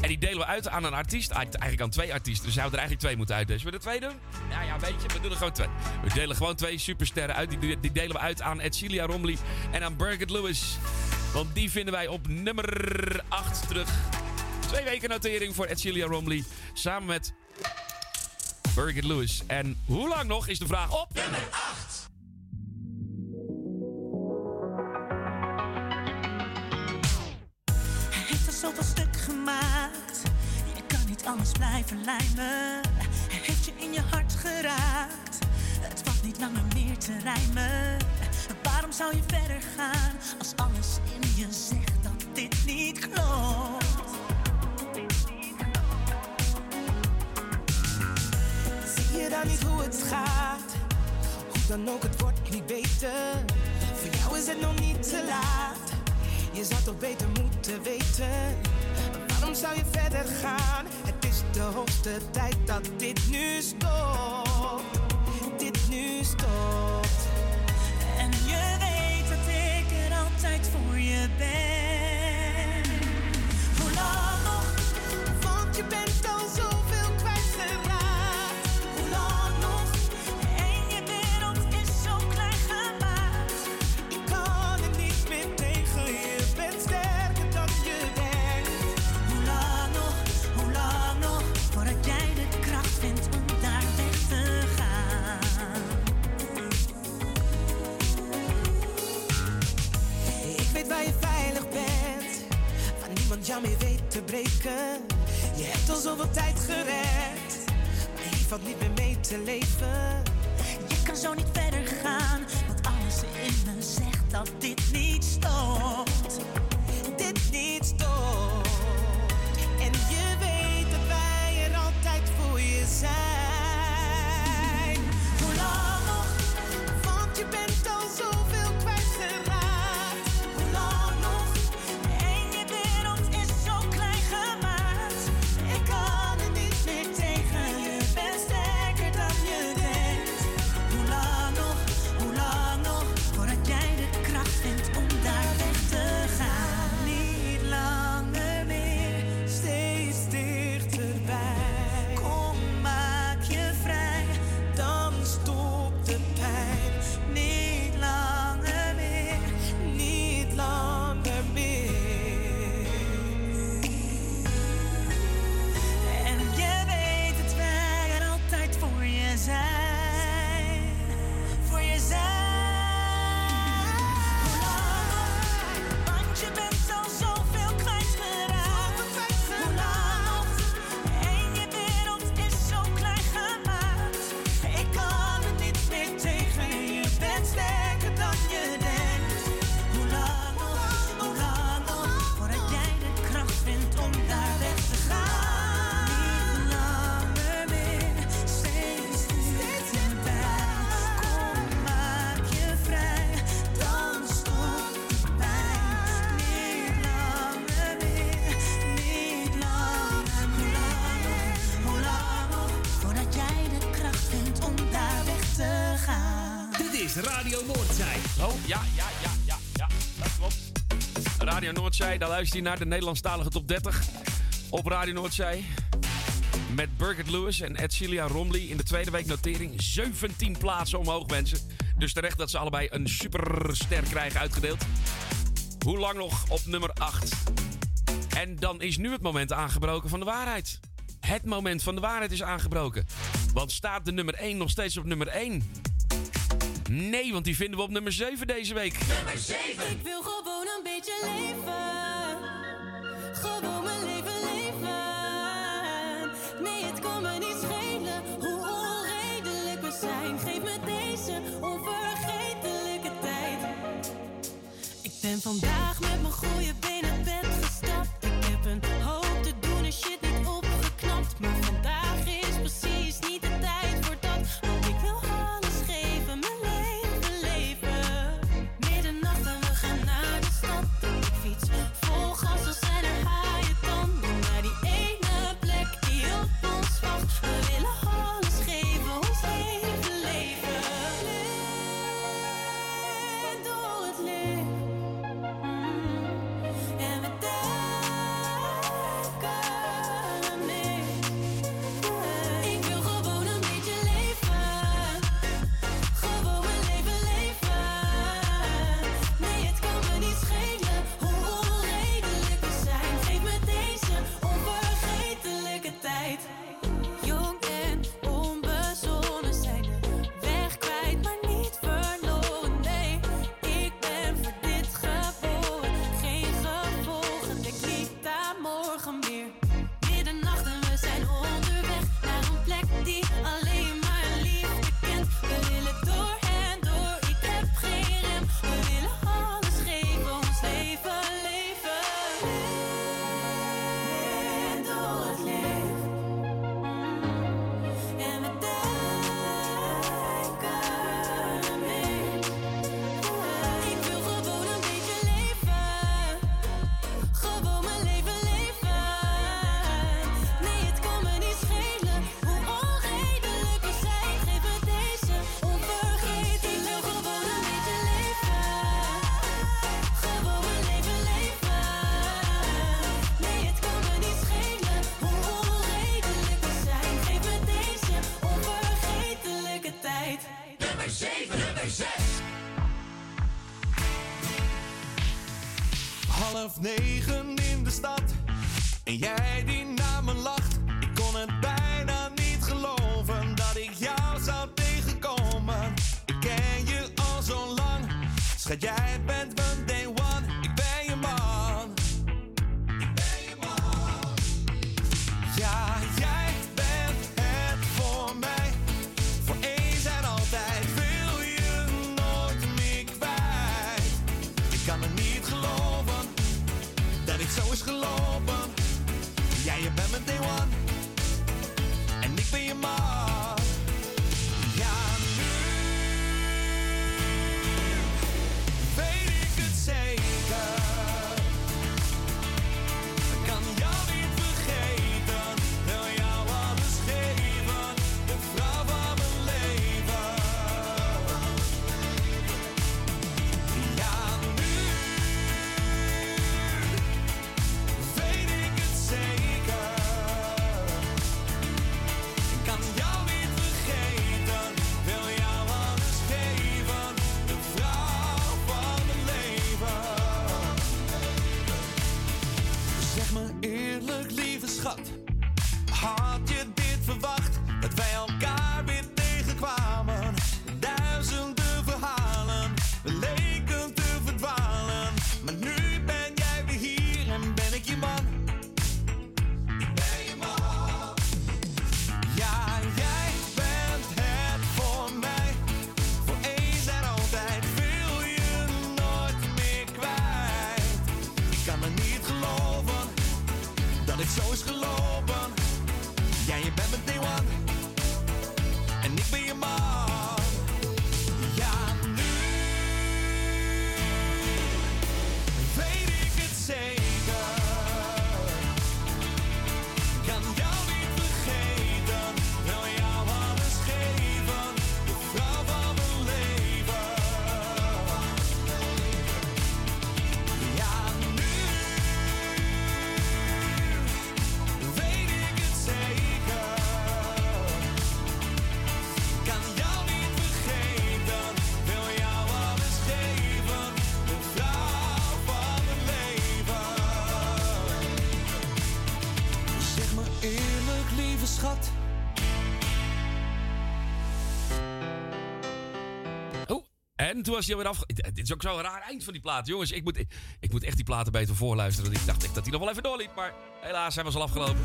En die delen we uit aan een artiest. Ah, Eigenlijk aan twee artiesten. Dus zouden er eigenlijk twee moeten uitdelen. Zullen we er twee doen? Ja, ja, weet je, we doen er gewoon twee. We delen gewoon twee supersterren uit. Die, die delen we uit aan Edcilia Romley en aan Birgit Lewis. Want die vinden wij op nummer 8 terug. Twee weken notering voor Edcilia Romley. Samen met Birgit Lewis. En hoe lang nog is de vraag op? Nummer 8. Zoveel stuk gemaakt. Je kan niet anders blijven lijmen. Hij heeft je in je hart geraakt. Het valt niet langer meer te rijmen. Waarom zou je verder gaan als alles in je zegt dat dit niet klopt? Zie je dan niet hoe het gaat? Hoe dan ook, het wordt niet beter. Voor jou is het nog niet te laat. Je zou toch beter moeten weten. Waarom zou je verder gaan? Het is de hoogste tijd dat dit nu stopt. Dit nu stopt. En je weet dat ik er altijd voor je ben. Hoe lang nog? Want je bent al zoveel zoveel tijd gered, maar valt niet meer mee te leven. Je kan zo niet verder gaan, want alles in me zegt dat dit niet luister je naar de Nederlandstalige top 30 op Radio Noordzij. Met Birgit Lewis en Edcilia Romley in de tweede week notering 17 plaatsen omhoog, mensen. Dus terecht dat ze allebei een superster krijgen uitgedeeld. Hoe lang nog op nummer 8? En dan is nu het moment aangebroken van de waarheid. Het moment van de waarheid is aangebroken. Want staat de nummer 1 nog steeds op nummer 1? Nee, want die vinden we op nummer 7 deze week. Nummer 7. Ik wil gewoon een beetje leven. Ben vandaag name. Toen was hij alweer af. Dit is ook zo'n raar eind van die plaat. Jongens, ik moet, ik moet echt die platen beter voorluisteren. Want ik dacht echt dat hij nog wel even doorliep. Maar helaas, hij was al afgelopen.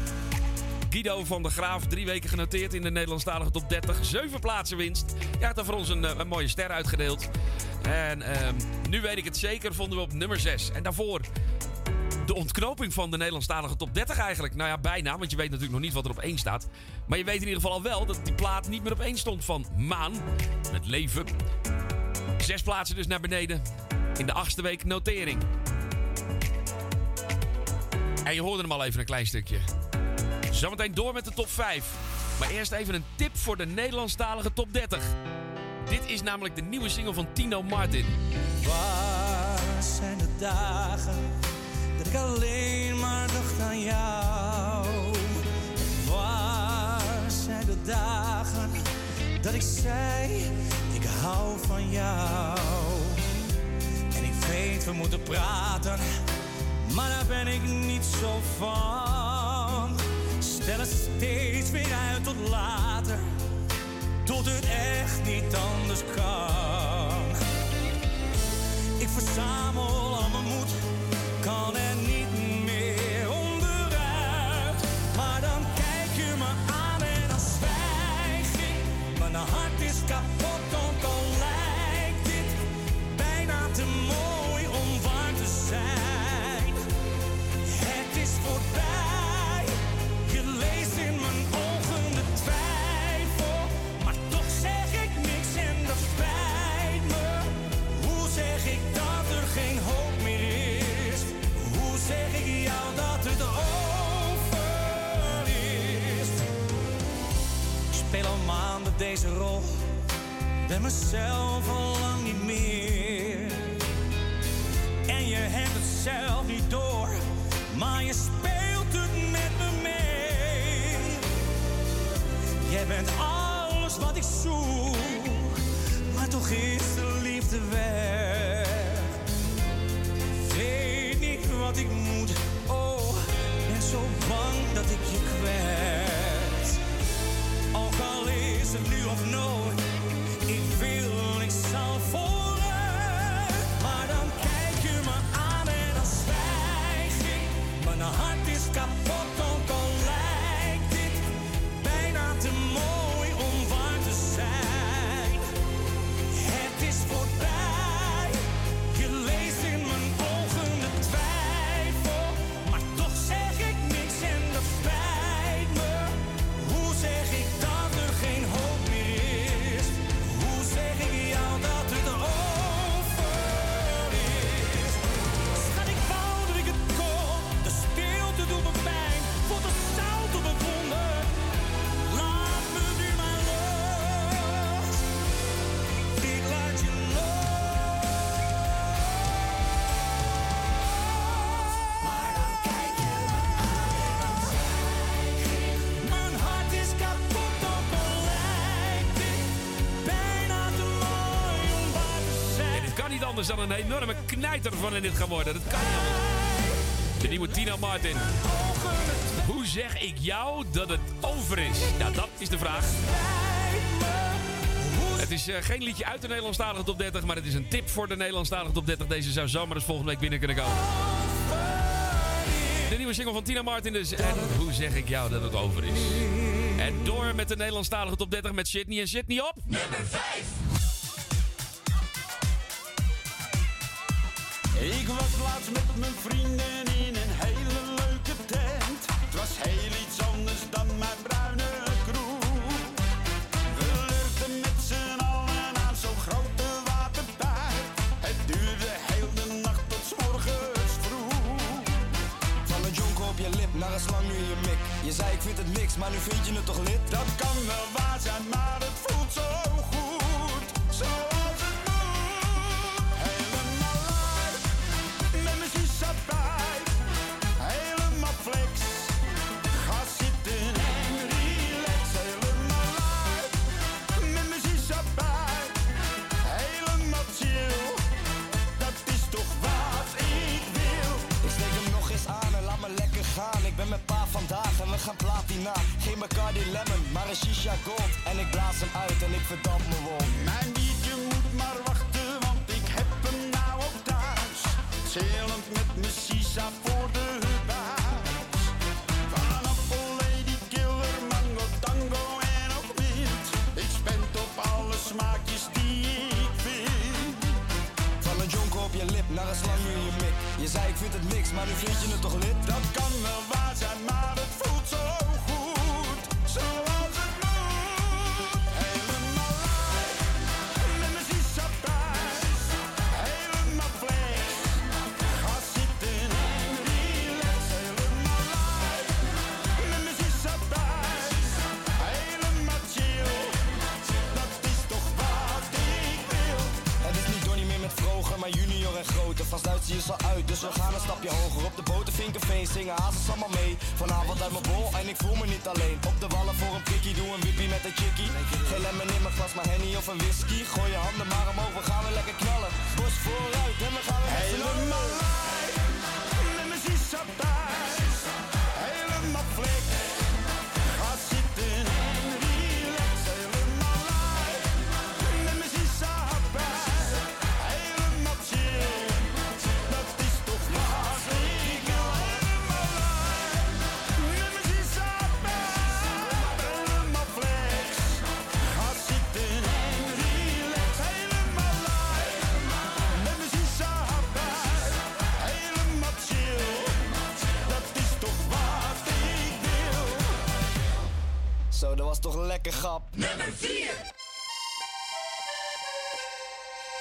Guido van der Graaf, drie weken genoteerd in de Nederlandstalige top 30. Zeven plaatsen winst. Hij had er voor ons een, eh, een mooie ster uitgedeeld. En ehm, nu weet ik het zeker, vonden we op nummer 6. En daarvoor de ontknoping van de Nederlandstalige top 30 eigenlijk. Nou ja, bijna, want je weet natuurlijk nog niet wat er op 1 staat. Maar je weet in ieder geval al wel dat die plaat niet meer op 1 stond van Maan. Met leven. Zes plaatsen dus naar beneden. In de achtste week notering. En je hoorde hem al even een klein stukje. Zometeen door met de top 5. Maar eerst even een tip voor de Nederlandstalige top 30. Dit is namelijk de nieuwe single van Tino Martin. Waar zijn de dagen dat ik alleen maar dacht aan jou? Waar zijn de dagen dat ik zei, hou van jou? En ik weet, we moeten praten, maar daar ben ik niet zo van. Stel het steeds weer uit tot later, tot het echt niet anders kan. Ik verzamel al mijn moed, kan er hart is kapot, ook al lijkt dit bijna te mooi ben mezelf al lang niet meer. En je hebt het zelf niet door, maar je speelt het met me mee. Jij bent alles wat ik zoek, maar toch is de liefde weg. Weet niet wat ik moet, oh, ben zo bang dat ik je kwijt. Al is het nu of nooit, anders dan een enorme knijter van in dit gaan worden. Dat kan niet. De nieuwe Tino Martin. Hoe zeg ik jou dat het over is? Nou, dat is de vraag. Het is eh, geen liedje uit de Nederlandstalige top 30, maar het is een tip voor de Nederlandstalige top 30. Deze zou zomaar dus volgende week binnen kunnen komen. De nieuwe single van Tina Martin dus. En hoe zeg ik jou dat het over is? En door met de Nederlandstalige top 30 met Sydney. En Sydney op... Nummer 5. Ik was laatst met mijn vrienden in een hele leuke tent. Het was heel iets anders dan mijn bruine kroeg. We lurkten met z'n allen aan zo'n grote waterpijp. Het duurde heel de nacht tot morgens vroeg. Van een jonker op je lip naar een slang nu in je mik. Je zei ik vind het niks, maar nu vind je het toch lid? Dat kan wel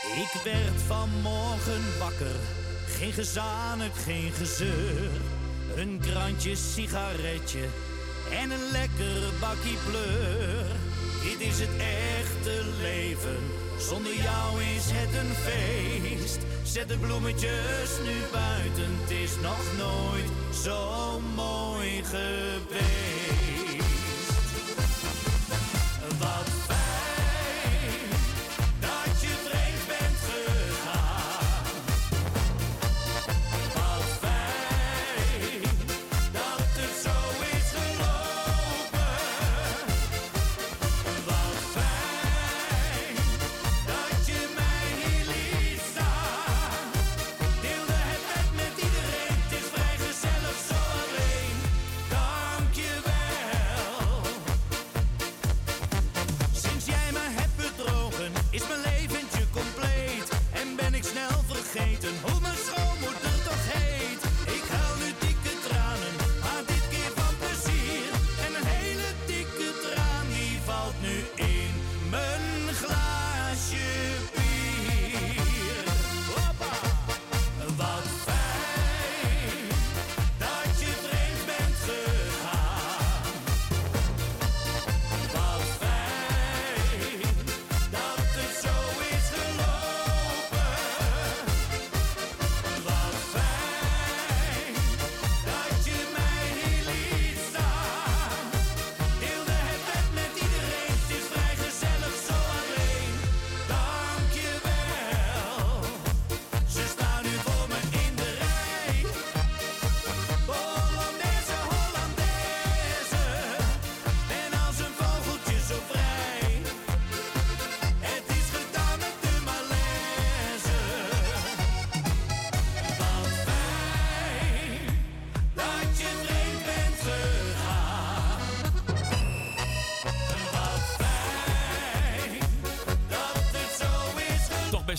Ik werd vanmorgen wakker, geen gezanik, geen gezeur. Een krantje sigaretje en een lekkere bakkie pleur. Dit is het echte leven, zonder jou is het een feest. Zet de bloemetjes nu buiten, het is nog nooit zo mooi geweest.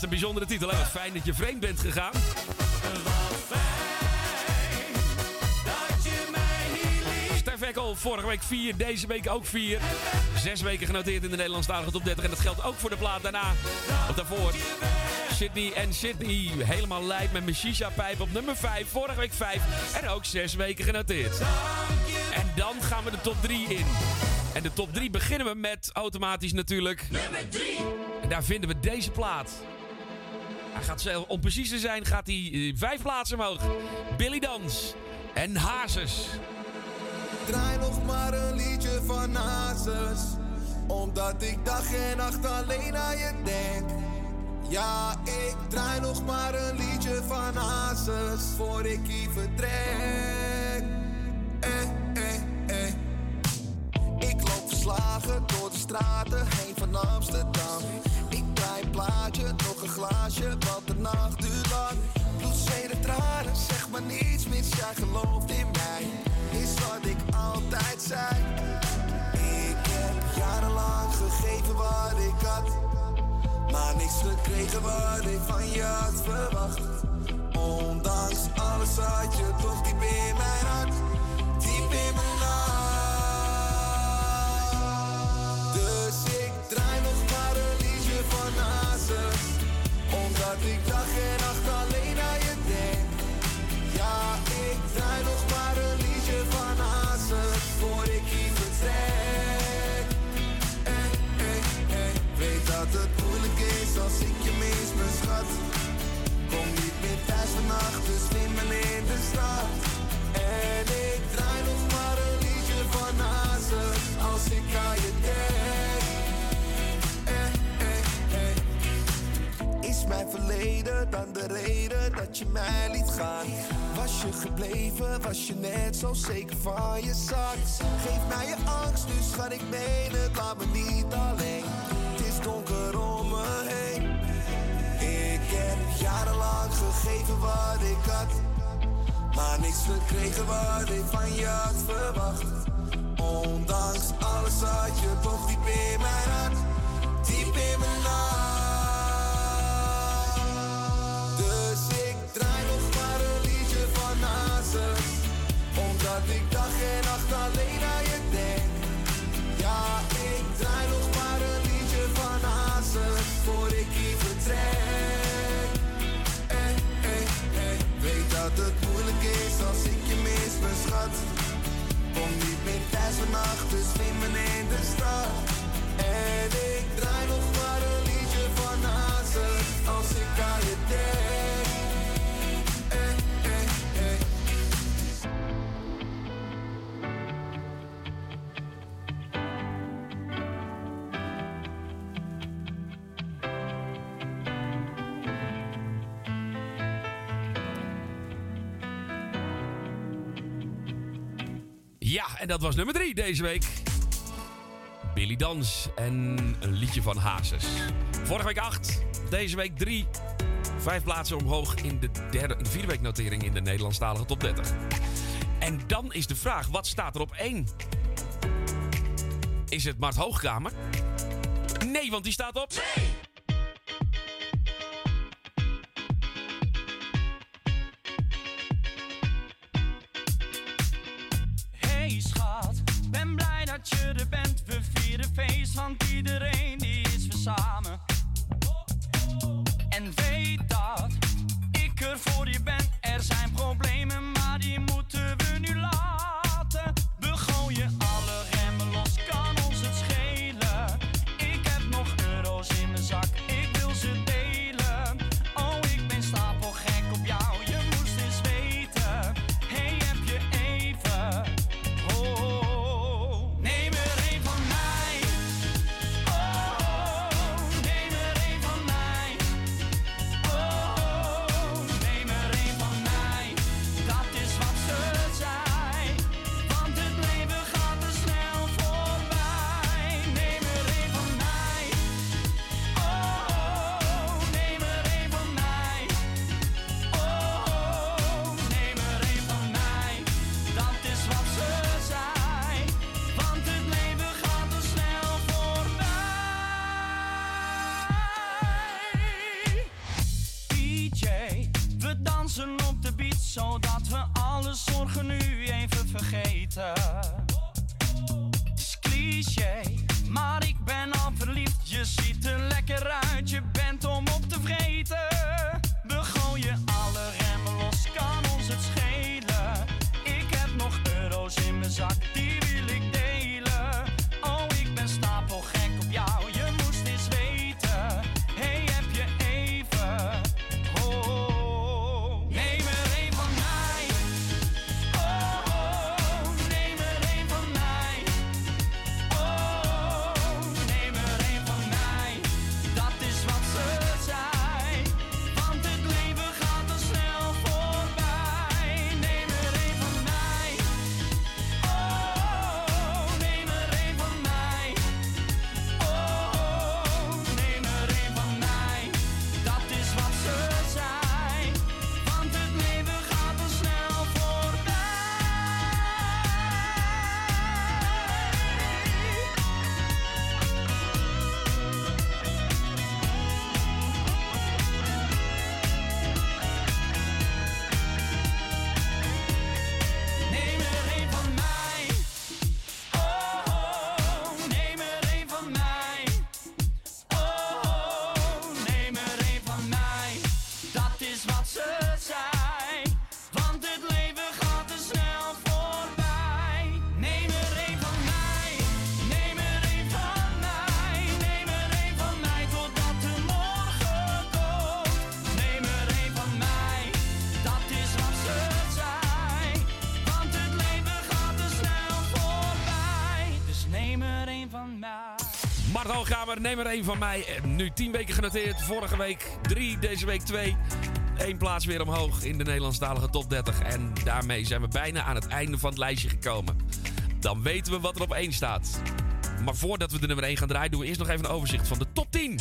een bijzondere titel. Hè? Wat fijn dat je vreemd bent gegaan. Stef Ekkel, vorige week 4, deze week ook 4. Zes weken genoteerd in de Nederlandstalige top 30. En dat geldt ook voor de plaat daarna. Of daarvoor. Sydney en Sydney. Helemaal lijp met mijn shisha-pijp op nummer 5. Vorige week 5. En ook zes weken genoteerd. En dan gaan we de top 3 in. En de top 3 beginnen we met automatisch natuurlijk. Nummer 3. En daar vinden we deze plaat gaat, om precies te zijn gaat hij eh, vijf plaatsen omhoog. Billy Dans en Hazes. Draai nog maar een liedje van Hazes. Omdat ik dag en nacht alleen aan je denk. Ja, ik draai nog maar een liedje van Hazes. Voor ik hier vertrek. gelooft in mij, is wat ik altijd zei. Ik heb jarenlang gegeven wat ik had, maar niks gekregen wat ik van je had verwacht. Dus in de stad. En ik draai nog maar een liedje van Hazes. Als ik aan je denk. Eh, eh, eh. Is mijn verleden dan de reden dat je mij liet gaan? Was je gebleven, was je net zo zeker van je zak? Geef mij je angst, dus ga ik menen, laat me niet alleen. Jarenlang gegeven wat ik had. Maar niks gekregen wat ik van je had verwacht. Ondanks alles had je toch diep in mijn hart. Diep in mijn hart. Het moeilijk is als ik je mis, mijn schat. Kom niet meer thuis vannacht, dus neem me in de stad. en dat was nummer 3 deze week. Billy Dans en een liedje van Hazes. Vorige week 8, deze week 3. Vijf plaatsen omhoog in de derde, vierde week notering in de Nederlandstalige top 30. En dan is de vraag, wat staat er op 1? Is het Mart Hoogkamer? Nee, want die staat op... 2! Want iedereen die is weer samen. En weet dat ik er voor je ben. Neem er één van mij. Eh, Nu 10 weken genoteerd. Vorige week 3, deze week 2. Eén plaats weer omhoog in de Nederlandstalige top 30. En daarmee zijn we bijna aan het einde van het lijstje gekomen. Dan weten we wat er op 1 staat. Maar voordat we de nummer 1 gaan draaien, doen we eerst nog even een overzicht van de top 10.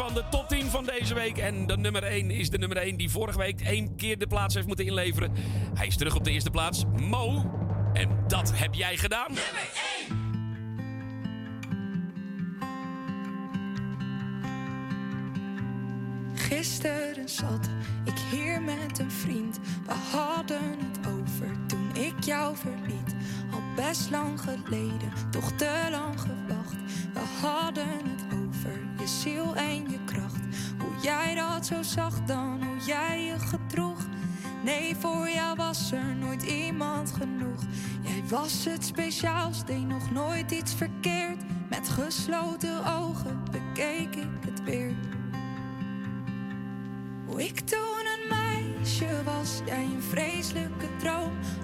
Van de top 10 van deze week. En de nummer 1 is de nummer 1 die vorige week één keer de plaats heeft moeten inleveren. Hij is terug op de eerste plaats. Mo. En dat heb jij gedaan. Gisteren zat ik hier met een vriend. We hadden het over toen ik jou verliet. Al best lang geleden, toch te lang gewacht. We hadden het over je ziel en je kracht. Hoe jij dat zo zag dan, hoe jij je gedroeg. Nee, voor jou was er nooit iemand genoeg. Jij was het speciaals, deed nog nooit iets verkeerd. Met gesloten ogen bekeek ik het weer. Hoe ik toen een meisje was, jij een vreselijke droom.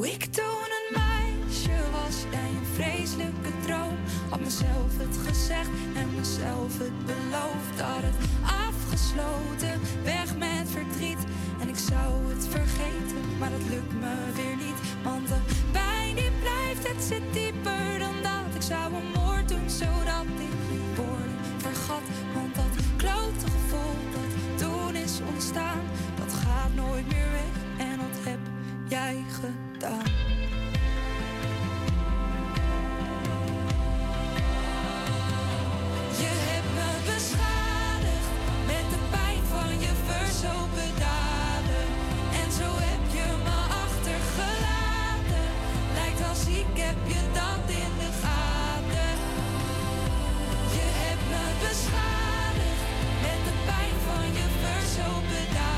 Ik toen een meisje was, jij een vreselijke droom. Had mezelf het gezegd en mezelf het beloofd. Had het afgesloten, weg met verdriet. En ik zou het vergeten, maar dat lukt me weer niet. Want de pijn die blijft, het zit dieper dan dat. Ik zou een moord doen, zodat ik je woorden vergat. Want dat klote gevoel dat toen is ontstaan, dat gaat nooit meer weg. Jij gedaan. Je hebt me beschadigd met de pijn van je verzopen daden. En zo heb je me achtergelaten. Lijkt als ik heb je dat in de gaten. Je hebt me beschadigd met de pijn van je verzopen daden.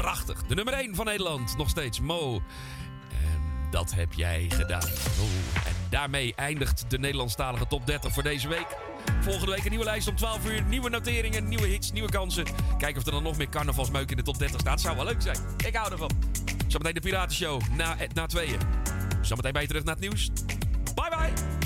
Prachtig. De nummer 1 van Nederland. Nog steeds Mo. En dat heb jij gedaan. En daarmee eindigt de Nederlandstalige top 30 voor deze week. Volgende week een nieuwe lijst om 12 uur. Nieuwe noteringen, nieuwe hits, nieuwe kansen. Kijken of er dan nog meer carnavalsmeuk in de top 30 staat. Zou wel leuk zijn. Ik hou ervan. Zometeen de Piratenshow na, na tweeën. Zometeen bij je terug naar het nieuws. Bye bye.